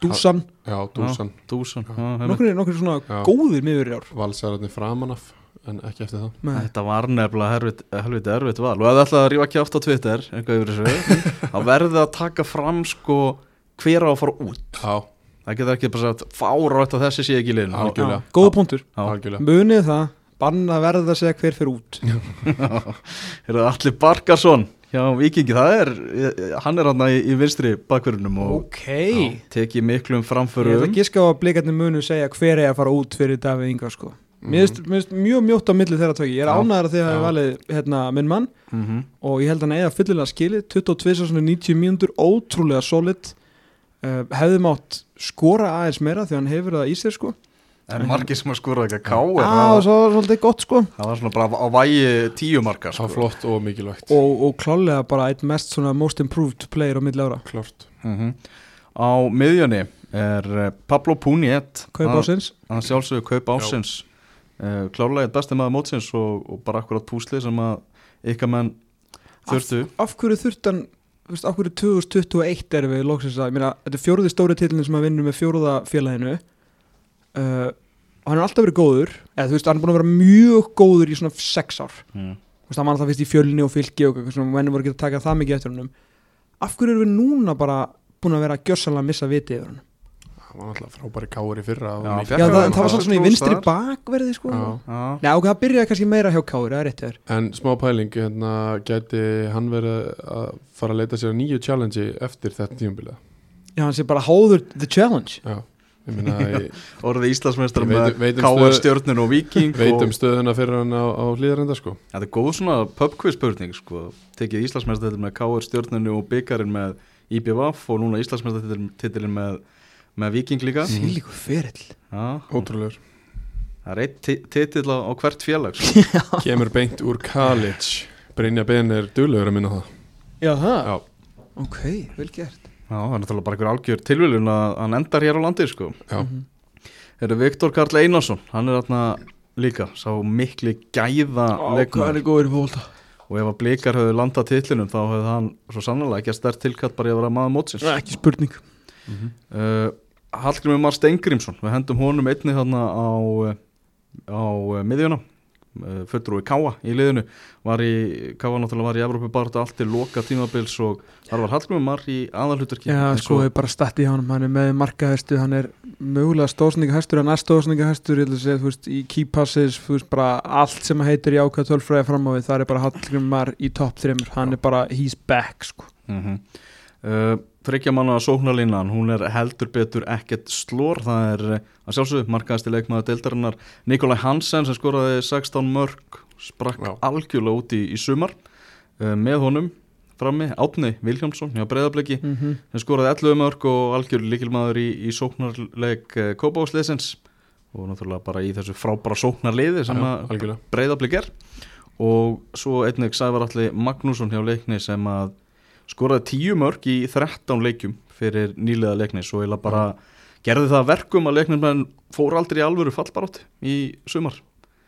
Dúsan. Já, Dúsan, Dúsan nokkur, nokkur svona Já. góðir miður í ár. Valsararnir framan af en ekki eftir það. Nei. Þetta var nefnilega helviti, helviti erfitt val. Og ef það ætlaði að rífa kjátt á Twitter eitthvað yfir þessu þá verði það að taka fram sko hver á að fara út. Já, það getur ekki bara sagt fárátt að þessi sé ekki í liðinu góða punktur. Munið það, banna verða að segja hver fyrir út. Er það Alli Barkarsson hjá Vikingi, það er hann er hann í, í vinstri bakverðunum og ok tekið miklum ég ætla framförum að giska á að blikarnir munu segja hver er að fara út fyrir Davíð Inga sko. mér finnst- mér finnst mjög mjótt á milli þeirra tvöki ég er Já. ánæður að þið hafi Já. valið hérna, minn mann mm -hmm. og ég held að hann eiga fyllilega skilið 22 svona 90 mínútur, ótrúlega solid uh, hefði mátt skora aðeins meira því að hann hefur það í sér sko en margir sem að skora ekki að ká Já, svo var svolítið gott sko. Það var svona bara á vægi tíu marka Það var sko. flott og mikilvægt. Og, og klálega bara eitt mest svona most improved player á milli ára. Klart mm á miðjunni er eh, Pablo Puniet. Kaup Hann- ásins hann sjálfsögur kaup ásins uh, klárlega eitt besti maður mótsins og, og bara akkurat púsli sem að ykkar menn þurftu. Af hverju þurftan þú veist, af hverju 2021 erum við loksins að, ég meina, þetta er fjóruði stóri titlinn sem að vinna með fjóruða félaginu uh, og hann er alltaf verið góður eða þú veist, hann er búin að vera mjög góður í svona sex ár, mm. þú veist, hann var alltaf fyrst í fjölni og fylki og eitthvað svona, menn voru ekki að taka það mikið eftir hannum af hverju erum við núna bara búin að vera gjörsanlega að missa viti yfir hann Það var náttúrulega frábæri káur í fyrra og Já, Já, hann það, það það var svona svona í vinstri þar. bakverði sko Já. Já. Já, ok, það byrjaði kannski meira hjá Kári, það er rétt hjá þér En smá pæling, hérna, gæti hann verið að fara að leita sér að nýju challenge eftir þetta tíumbilið Já, hann sé bara háður the challenge Já, orðið Íslandsmeistar Ég með um K.R. stjörnun og Viking veit um og, stöðuna fyrir hann á, á hlýðarenda sko þetta er góð svona pubquiz spurning sko. tekið Íslandsmeistar með K.R. stjörnunu og byggarinn með IBVF og núna Íslandsmeistar titilin með, með Viking líka Mhm. Sýlíku ferill Já, Ótrúlegur það er eitt ti- titill á, hvert félag sko. Kemur beint úr college Brynja Ben er duglegur að minna það Já, það? Já, Ok, vel gert Já, það er náttúrulega bara einhver algjör tilviljun að hann endar hér á landi sko. já, Mhm. Þetta er Viktor Karl Einarsson, hann er þarna líka, sá mikli gæða leikmaður. góður í fólta og ef að blikar hefðu landað titlinum þá hefði hann svo sannlega ekki að stert tilkatt bara í að vera maður mótsins. Ekki spurning. Uh, Hallgrimur Mar Steingrímsson við hendum honum einni þarna á á miðjuna uh, fulltrúi Káa í liðinu. Var í, Káa náttúrulega var í Evrópu bara allt til loka tímabils og þar var Hallgrimur Mar í aðalhuturki Já, sko, ég bara stætti hjá hann Hann er með markaðhestu, hann er mögulega stóðsningahestur Hann er stóðsningahestur, ég að segja, þú veist Í key passes, þú veist, bara allt sem heitir í ákvæða tölfræði fram á við Það er bara Hallgrimar í topp þreymur Hann er bara, he's back, sko. Mm -hmm. uh, Þryggja manna sóknarlínan, hún er heldur betur ekkert slór, það er uh, að sjálfsögðu markaðasti leikmaður deildarinnar Nikolai Hansen sem skoraði 16 mörg sprakk Já. algjörlega út í, í sumar uh, með honum frammi, Átni Vilhjámsson hjá Breiðabliki mm -hmm. sem skoraði 11 mörg og algjör líkilmaður í, í sóknarleik uh, Kópáðsliðsins og náttúrulega bara í þessu frábara sóknarliði sem að algjörlega. Breiðablik er og svo einnig Sævar Alli Magnússon hjá leikni sem að skoraði 10 mörg í 13 leikjum fyrir nýlega leikni svo eða bara gerði það að verkum að leiknin menn fór aldrei í alvöru fallbarátt í sumar.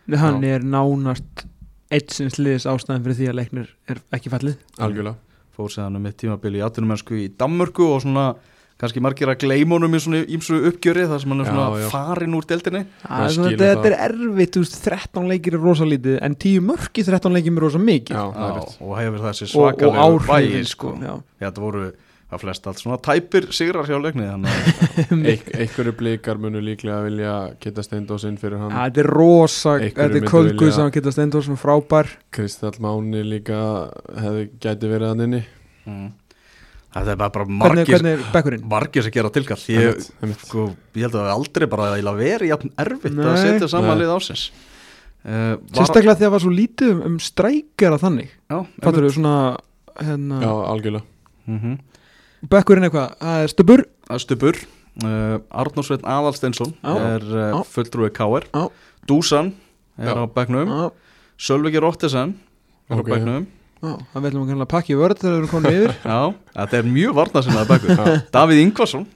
Hann er nánast eitt sinns liðis ástæðan fyrir því að leiknir er ekki fallið. Algjörlega. Fór séðan um eitt tímabil í atvinnumennsku í Danmörku og svona kannski margir að gleyma honum í svona ímsu uppgjöri þar sem hann er Já, svona já. farin úr deildinni Það er svona- skilur þetta það. er erfitt, þú veist, 13 leikir er rosa lítið en 10 mörk í 13 leikir er rosa mikið og hefur þessi svakalegu vægi sko. Já, þetta voru að flest allt svona tæpir sigrar hjá leikni að Einhverju blikar munu líklega vilja geta steindósinn fyrir hann Þetta er rosa, þetta er vilja- sem geta sem frábær Kristall Máni líka hefði gæti verið hann inni mm. Þetta er bara, margir, hvernig er bekkurinn? margir sem gera tilkall ég, sko, ég held að það hafi aldrei bara að vera jafn erfitt að Nei. setja saman Nei. lið ásins uh, var, Sérstaklega þegar var svo lítið um, um strækjara þannig já, Fattur við svona hérna, Já, algjörlega mm bekkurinn eitthvað, það er stubur Stubur uh, Aðalsteinsson Já. er uh, Já. fulltrúi K.R. Já. Dúsan er Já. á bekknum Já, Sölviki Rottesen er Ok. á bekknum það velum við að pakka í vörð þegar við erum komin yfir. Já, þetta er mjög varnarsinnaði bekkur Já. Davíð Ingvarsson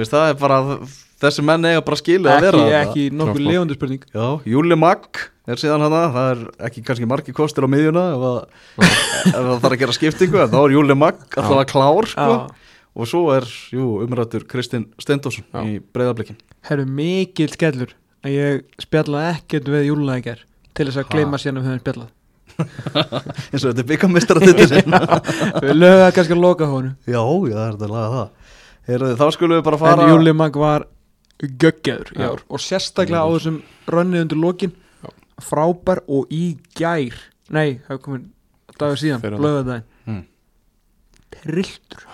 það er bara þessi menn eiga bara skilið að vera ekki nokkuð levandi spurning Já, Júli Magg er síðan hana það er ekki kannski margi kostir á miðjuna ef, að, ef það þarf að gera skiptingu en þá er Júli Magg alltaf að klár sko. Já, og svo er, jú, umrættur Kristinn Stendósson í breyðablikin herru mikil skellur að ég spjallaði ekkert við júluleikar til þess að gleyma síðan að við höfum spjallað eins og þetta er byggamistara þetta Við lögum það kannski að loka honum. Já, já, það er þetta að laga það. Heyrðu, Þá skulum við bara fara En Júli Mag var göggjaður í Já. ár og sérstaklega á þessum rönnið undir lokin. Já. frábær og í gær. Nei, það er komin dagur síðan, Fyrir lögðardaginn Mm. trilltur,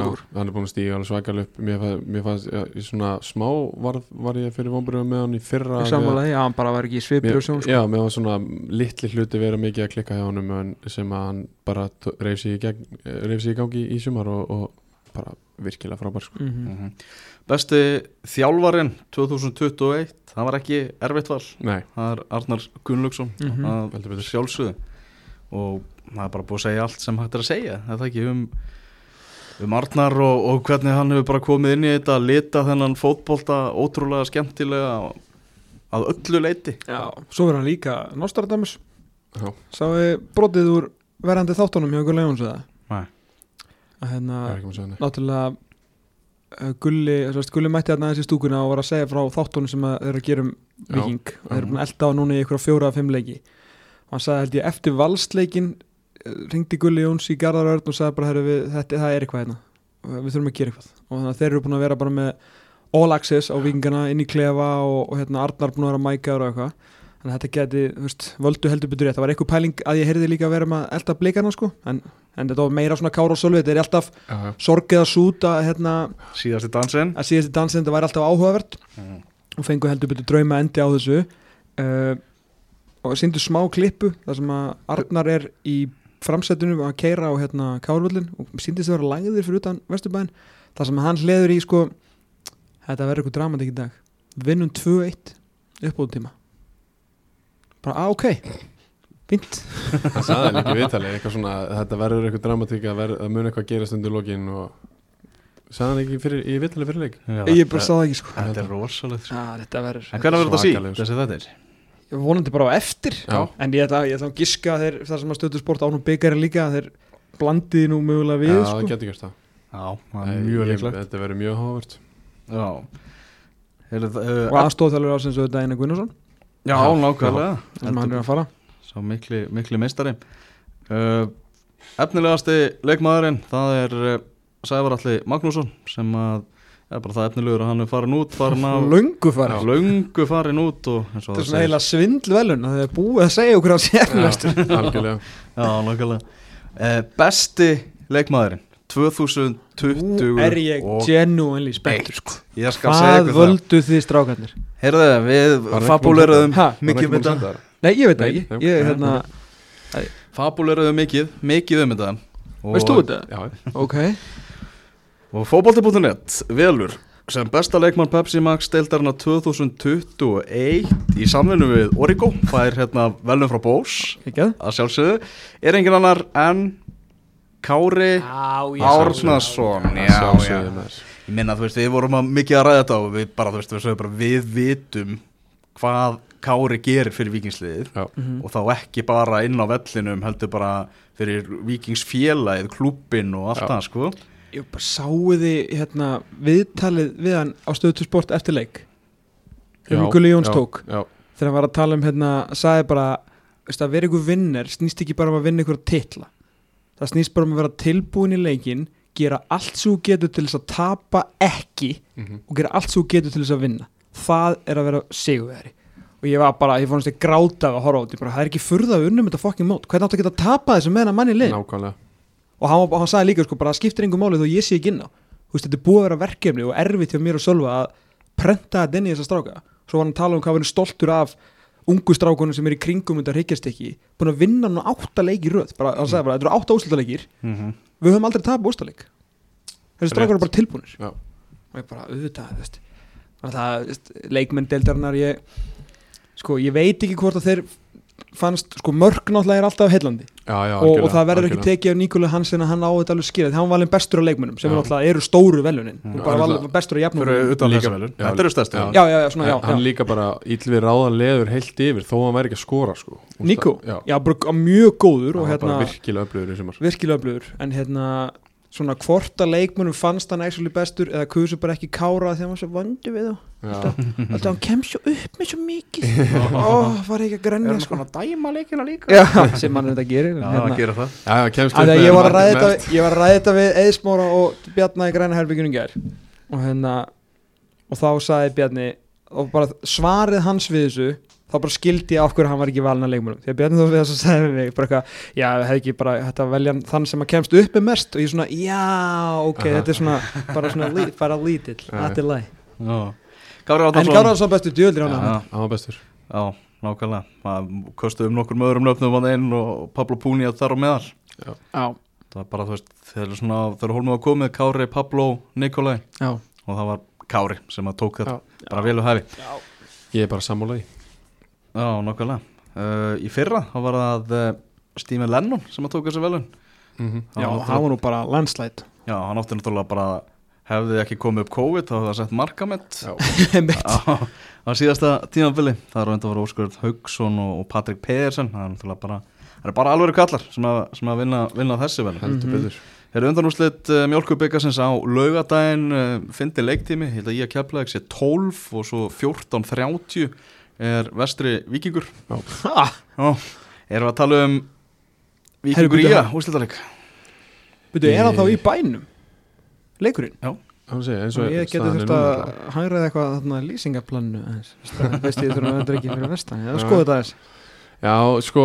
Góður. Hann er búin að stíga alveg svakalega upp Mér fannst, mér fannst í svona smá var, var ég fyrir vonbröðum með hann í fyrra í sammálaði, já, hann bara var ekki í svipur sko. já, mér var svona litli hluti vera mikið að klikka hjá honum en sem að hann bara í, gegn, eh, í gangi í sumar og, og bara virkilega frábær sko. mm Mhm. Besti þjálfarin 2021 Það var ekki erfitt val Nei, Það er Arnar Gunnlaugsson Mhm. að heldur betur sjálfsögðu og það er bara búið að segja allt sem hægt er að segja það er ekki um um Arnar og, og hvernig hann hefur bara komið inn í þetta að lita þennan fótbolta ótrúlega skemmtilega að öllu leiti já, svo verður hann líka Nostradamus. Já, sáu brotið úr verandi þáttunum hjá Gulli Jóns eða? Nei. að hérna, nei náttúrulega uh, Gulli, Gulli mætti hérna aðeins í stúkuna og var að segja frá þáttunum sem að þeir eru að gera um Viking og þeir eru búin að elda á núna í ykkur fjóra að fimm leiki. Og hann sagði held ég eftir valsleikin ringdi Gulli Jóns í Garðarörn og sagði bara herru við, þetta, það er eitthvað hérna. Við þurfum að gera eitthvað. Og þannig að þeir eru búin að vera bara með all access á vikingana inn í klefa og, og hérna Arnar búin að vera mækaður og eitthvað. Þannig að þetta geti, þú veist, völdu heldur betur rétt. Það var eitthvað pæling að ég heyrði líka að vera með elda blikana sko, en, en þetta var meira svona kára og sölvi, þetta er alltaf Já, já, sorgið að súta hérna, síðasti dansinn. að síðast í dansin þetta væri alltaf áhugavert. Mhm. og fengu heldur betur drauma endi á þessu. Uh, og síndu smá klippu þar sem að Arnar er í framsættunum að keira á hérna Kárvöllin og síndist að vera lagðir fyrir utan Vesturbæn þar sem hann hleður í sko þetta verður eitthvað dramatik í dag vinnum 2-1 uppbúðum tíma bara að ok fínt Það sagði hann ekki í viðtali eitthvað svona, þetta verður eitthvað dramatík að, ver, að mun eitthvað gerast undir lokin og sagði hann ekki fyrir, í viðtali fyrir leik Já, ég bara það ekki sko Þetta er rosalegt sko. Já, þetta verður En hvernig verður þetta sí? Svakalegur. Þessi þetta er Ég vonandi bara á eftir. Já. en ég ætla, ég ætla að giska að þeir, þar sem að stöðu sport ánum byggari líka að þeir blandiði nú mögulega við Já, sko. það getur gert það. Já, það er mjög leiklegt Þetta verður mjög hóvert Já. Heyrðu, og uh, aðstóðþjálfur ásins auðvitað Einar Gunnarsson Já, Já, nákvæmlega. Sem hann er að fara. Sá mikli, mikli meistari. Uh, Efnilegasti leikmaðurinn Það er uh, Sævar Alli Magnússon sem að ja, bara það efnilegur að hann er farin út farin af löngu fara löngu farin út og eins og þetta er það svona eiginlega svindlvelun að þið er búið að segja okkur á sérfæstur Já, algjörlega. Uh, Besti leikmaðurinn 2020 Nú er ég genuinely spenntur sko. ég skal segja Hvað ykkur það. völdu þið strákarnir? Heyrðu, við Var hann ekki fabuleruðum mikið um þetta? Nei, ég veit það Nei, ekki. hérna, Fabuleruðum mikið, mikið um þetta. Veist þú þetta? Já, Ok Og fótbolti.net velur sem besta leikmann Pepsi Max deildarna 2021 í samvinnu við Origo fær hérna velum frá Bós að? að sjálfsögðu er engin annar en Kári Já, Árnason já, já. ég minna þú veist við vorum að mikið að ræða þetta og við bara þú veist við, sögum bara, við vitum hvað Kári gerir fyrir vikingsliðið Já. Mhm. og þá ekki bara inn á vellinum heldur bara fyrir vikingsfélagið klubbin og allt það sko Ég bara sáu þið hérna, viðtalið við hann á stöðu sport eftir leik? Um Gulli Jóns já, tók? Já, þegar hann var að tala um hérna, sagði bara veist, að vera ykkur vinner snýst ekki bara um að vinna ykkur titla. Það snýst bara um að vera tilbúin í leikin gera allt þú getur til þess að tapa ekki mhm. og gera allt þú getur til þess að vinna. Það er að vera sigurveri og ég var bara, ég fannst ég gráta af að horfa á þetta. Það er ekki furða að unnum þetta fokkin mót. Hvernig áttu að geta að tapa þessu með hennar manni lið? Nákvæmlega og hann, hann sagði líka sko bara skiptir engum máli þó ég sé ekki inn á. Þú veist, þetta er búið að vera verkefni og erfitt hjá mér og Sölva að prenta þetta inn í þessa stráka. Svo var hann að tala um hvað hann er stoltur af ungu strákunum sem er í kringum þetta hryggjarstykki búin að vinna nú átta leiki í röð. Bara, hann sagði bara, þetta eru átta úslutaleikir mm -hmm. við höfum aldrei tapað úslutaleik þessi strákar eru bara tilbúinir Já. og ég bara, auðvitað, þú veist Þannig að það, þú veist, leikmenn deildarinnar ég, sko, ég veit ekki hvort að þeir fannst, sko, mörk náttúrulega er alltaf heillandi. Já, já, og, og það verður ekki tekið af Nikola Hansen að hann á þetta alveg skilja hann var alveg bestur á leikmennum sem Já. er náttúrulega eru stóru velunin. Mm. og bara var bestur á jafnum þetta eru En hann líka bara ítlvið ráða leður heilt yfir þó að hann væri ekki að skora sko. Það- Já, já, bara mjög góður og hérna, bara virkilega öflugur í sumar. Virkilega öflugur en hérna, svona hvort að leikmennum fannst hann actually bestur eða kusu bara ekki kára þegar hann var svo vandu við þá. Alltaf hann kemst svo upp með svo mikið. Ó, var ekki að grenja sko. að dæma leikina líka? Já, sem hann þetta gerir. Já, hérna. gerir það. Já, að með ég var að ræða þetta við- ég var að ræða þetta við Eðismóra og Bjarna í græna herbyggjunum gær. Og hérna og þá sagði Bjarni og bara svarið hans við þessu þá bara skildi ég af hverju hann var ekki valin að leikmönum því að Bjarni þá við þess að segja við mig bara eitthvað, já, hefði ekki bara hægt að velja þann sem að kemst upp með mest. Og ég svona, já, ok, Aha. þetta er svona bara svona, lí- bara lítill, Já. þetta er læg Já. En Átnarsson Gáraðsson bestu djöldir hann Já, Hann var bestur. Já, nákvæmlega. Það kostuðum um nokkur með öðrum nöfnum að einn og Pablo Púni að þar á meðal. Já, það var bara, þú veist, þegar svona þegar hólmið var komið, Kári, Pablo, Nikolai. Já, og það var Kári sem að tók þetta Já. bara vel og hefi Ég er bara sammálaði Já, nákvæmlega. Uh, Í fyrra, þá var það uh, Stephen Lennon sem að tók þessu velun mm já, hann var nú bara landslætt Já, hann átti náttúrulega bara hefði ekki komið upp COVID þá hefði það sett markamett Já. Einmitt. á, á síðasta tímabili það er raund að vera Óskurð Haugsson og, og Patrik Pedersen. Það er náttúrulega bara það er bara alveg kallar sem að, sem að vinna, vinna þessi vel Heldur Mhm. betur. Þeir eru undanúslit uh, mjölkubikarsins á laugadaginn uh, fyndi leiktími, ég held að ég að kepla ekki sé 12 og svo 14.30 er vestri vikingur Já, erum við að tala um vikingur í að úrslitaleg Byrju, er hann þá í bænum? Leikurinn? Hann segja eins og ég geti þurft að hængraða eitthvað þarna lýsingaplannu aðeins. Það veist ég þurfa að vera ekki fyrir vestan ég Já. skoða þetta aðeins. Já, sko,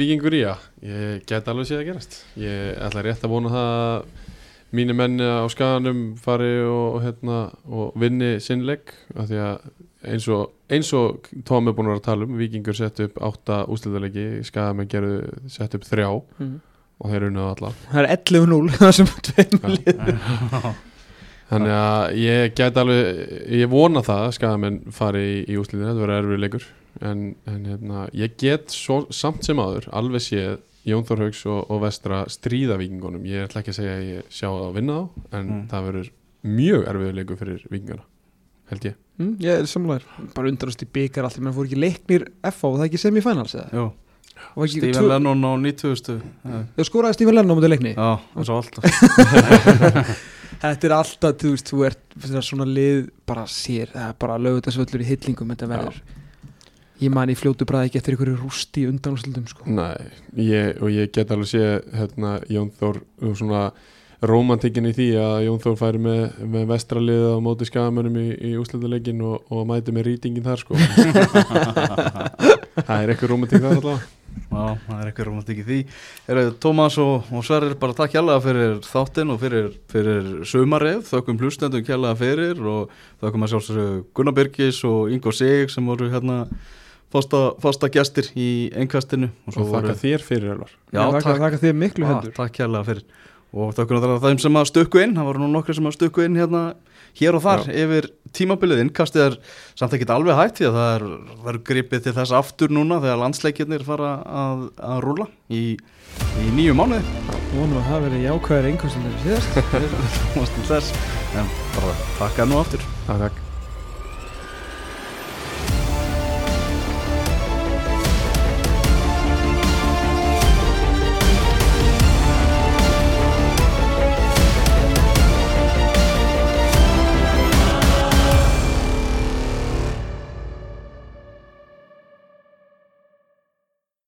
vikingur í að Ég get alveg séð að gerast. Ég ætla rétt að vona það að Mínu menn á skaganum fari og, og, hérna, og vinni sinnleik af því að eins og, eins og Tom er búin að vera að tala um Vikingur sett upp átta úsliðarleiki skagamenn gerðu sett upp þrjá og þeir unnaðu alla. Það er 11-0 það sem tveim lið Þannig að ég get alveg, ég vona það að skagamenn fari í, í úslitinu, þetta verður erfið leikur. En, en hérna, ég get svo, samt sem áður alveg séð Jón Þór Haugs og, og Vestra stríða vikingunum, ég ætla ekki að segja að ég sjá það að vinna þá, en Mm. það verður mjög erfið leikur fyrir vikinguna held ég. Mm, ég er samlæður bara undarast í byggar allt menn fór ekki leiknir F og það er ekki semifinals eða? Jú, Stephen tvö- Lennon á 90. Já, ég skoraði Stephen Lennon á mútið leikni? Já, eins og alltaf. Þetta er alltaf, þú veist, þú ert það er svona lið bara sér það er bara lögutasvöllur í hillingum þetta verður. Ég man í fljótu bræði ekki eftir einhverju rústi undanúslutum sko. Nei, ég, og ég get alveg séð hérna, Jón Þór og svona romantikin í því að Jón Þór færi með, með vestraliðið á móti skagamönnum í, í úslitaleikin og, og mæti með rýtingin þar sko. Það er eitthvað romantik þar allavega. Já, það er eitthvað romantík í því. Eru, Tómas og, og Sverrir, bara takk hjálpa fyrir þáttinn og fyrir, fyrir sömarið, þökkum hlustendum hjálpa fyrir og þökkum að sjálfsögðu Gunnar Birgis og Ingo Sig sem voru hérna fasta, fasta gestir í einkastinu og þakka þér fyrir Elvar. Já, þakka, takk, þakka þér miklu ah, hendur takk hjálpa fyrir og þökkum að þeim sem að stökku inn. Það voru nú nokkri sem að stökku inn hérna hér og þar Já. yfir tímabilið. Innkastið er samt ekkit alveg hægt því að það er, verður gripið til þess aftur núna þegar landsleikirnir fara að, að rúla í, í nýju mánuði. Vonum að það verði jákvæðir einhversin síðast. En bara takka nú aftur. Takk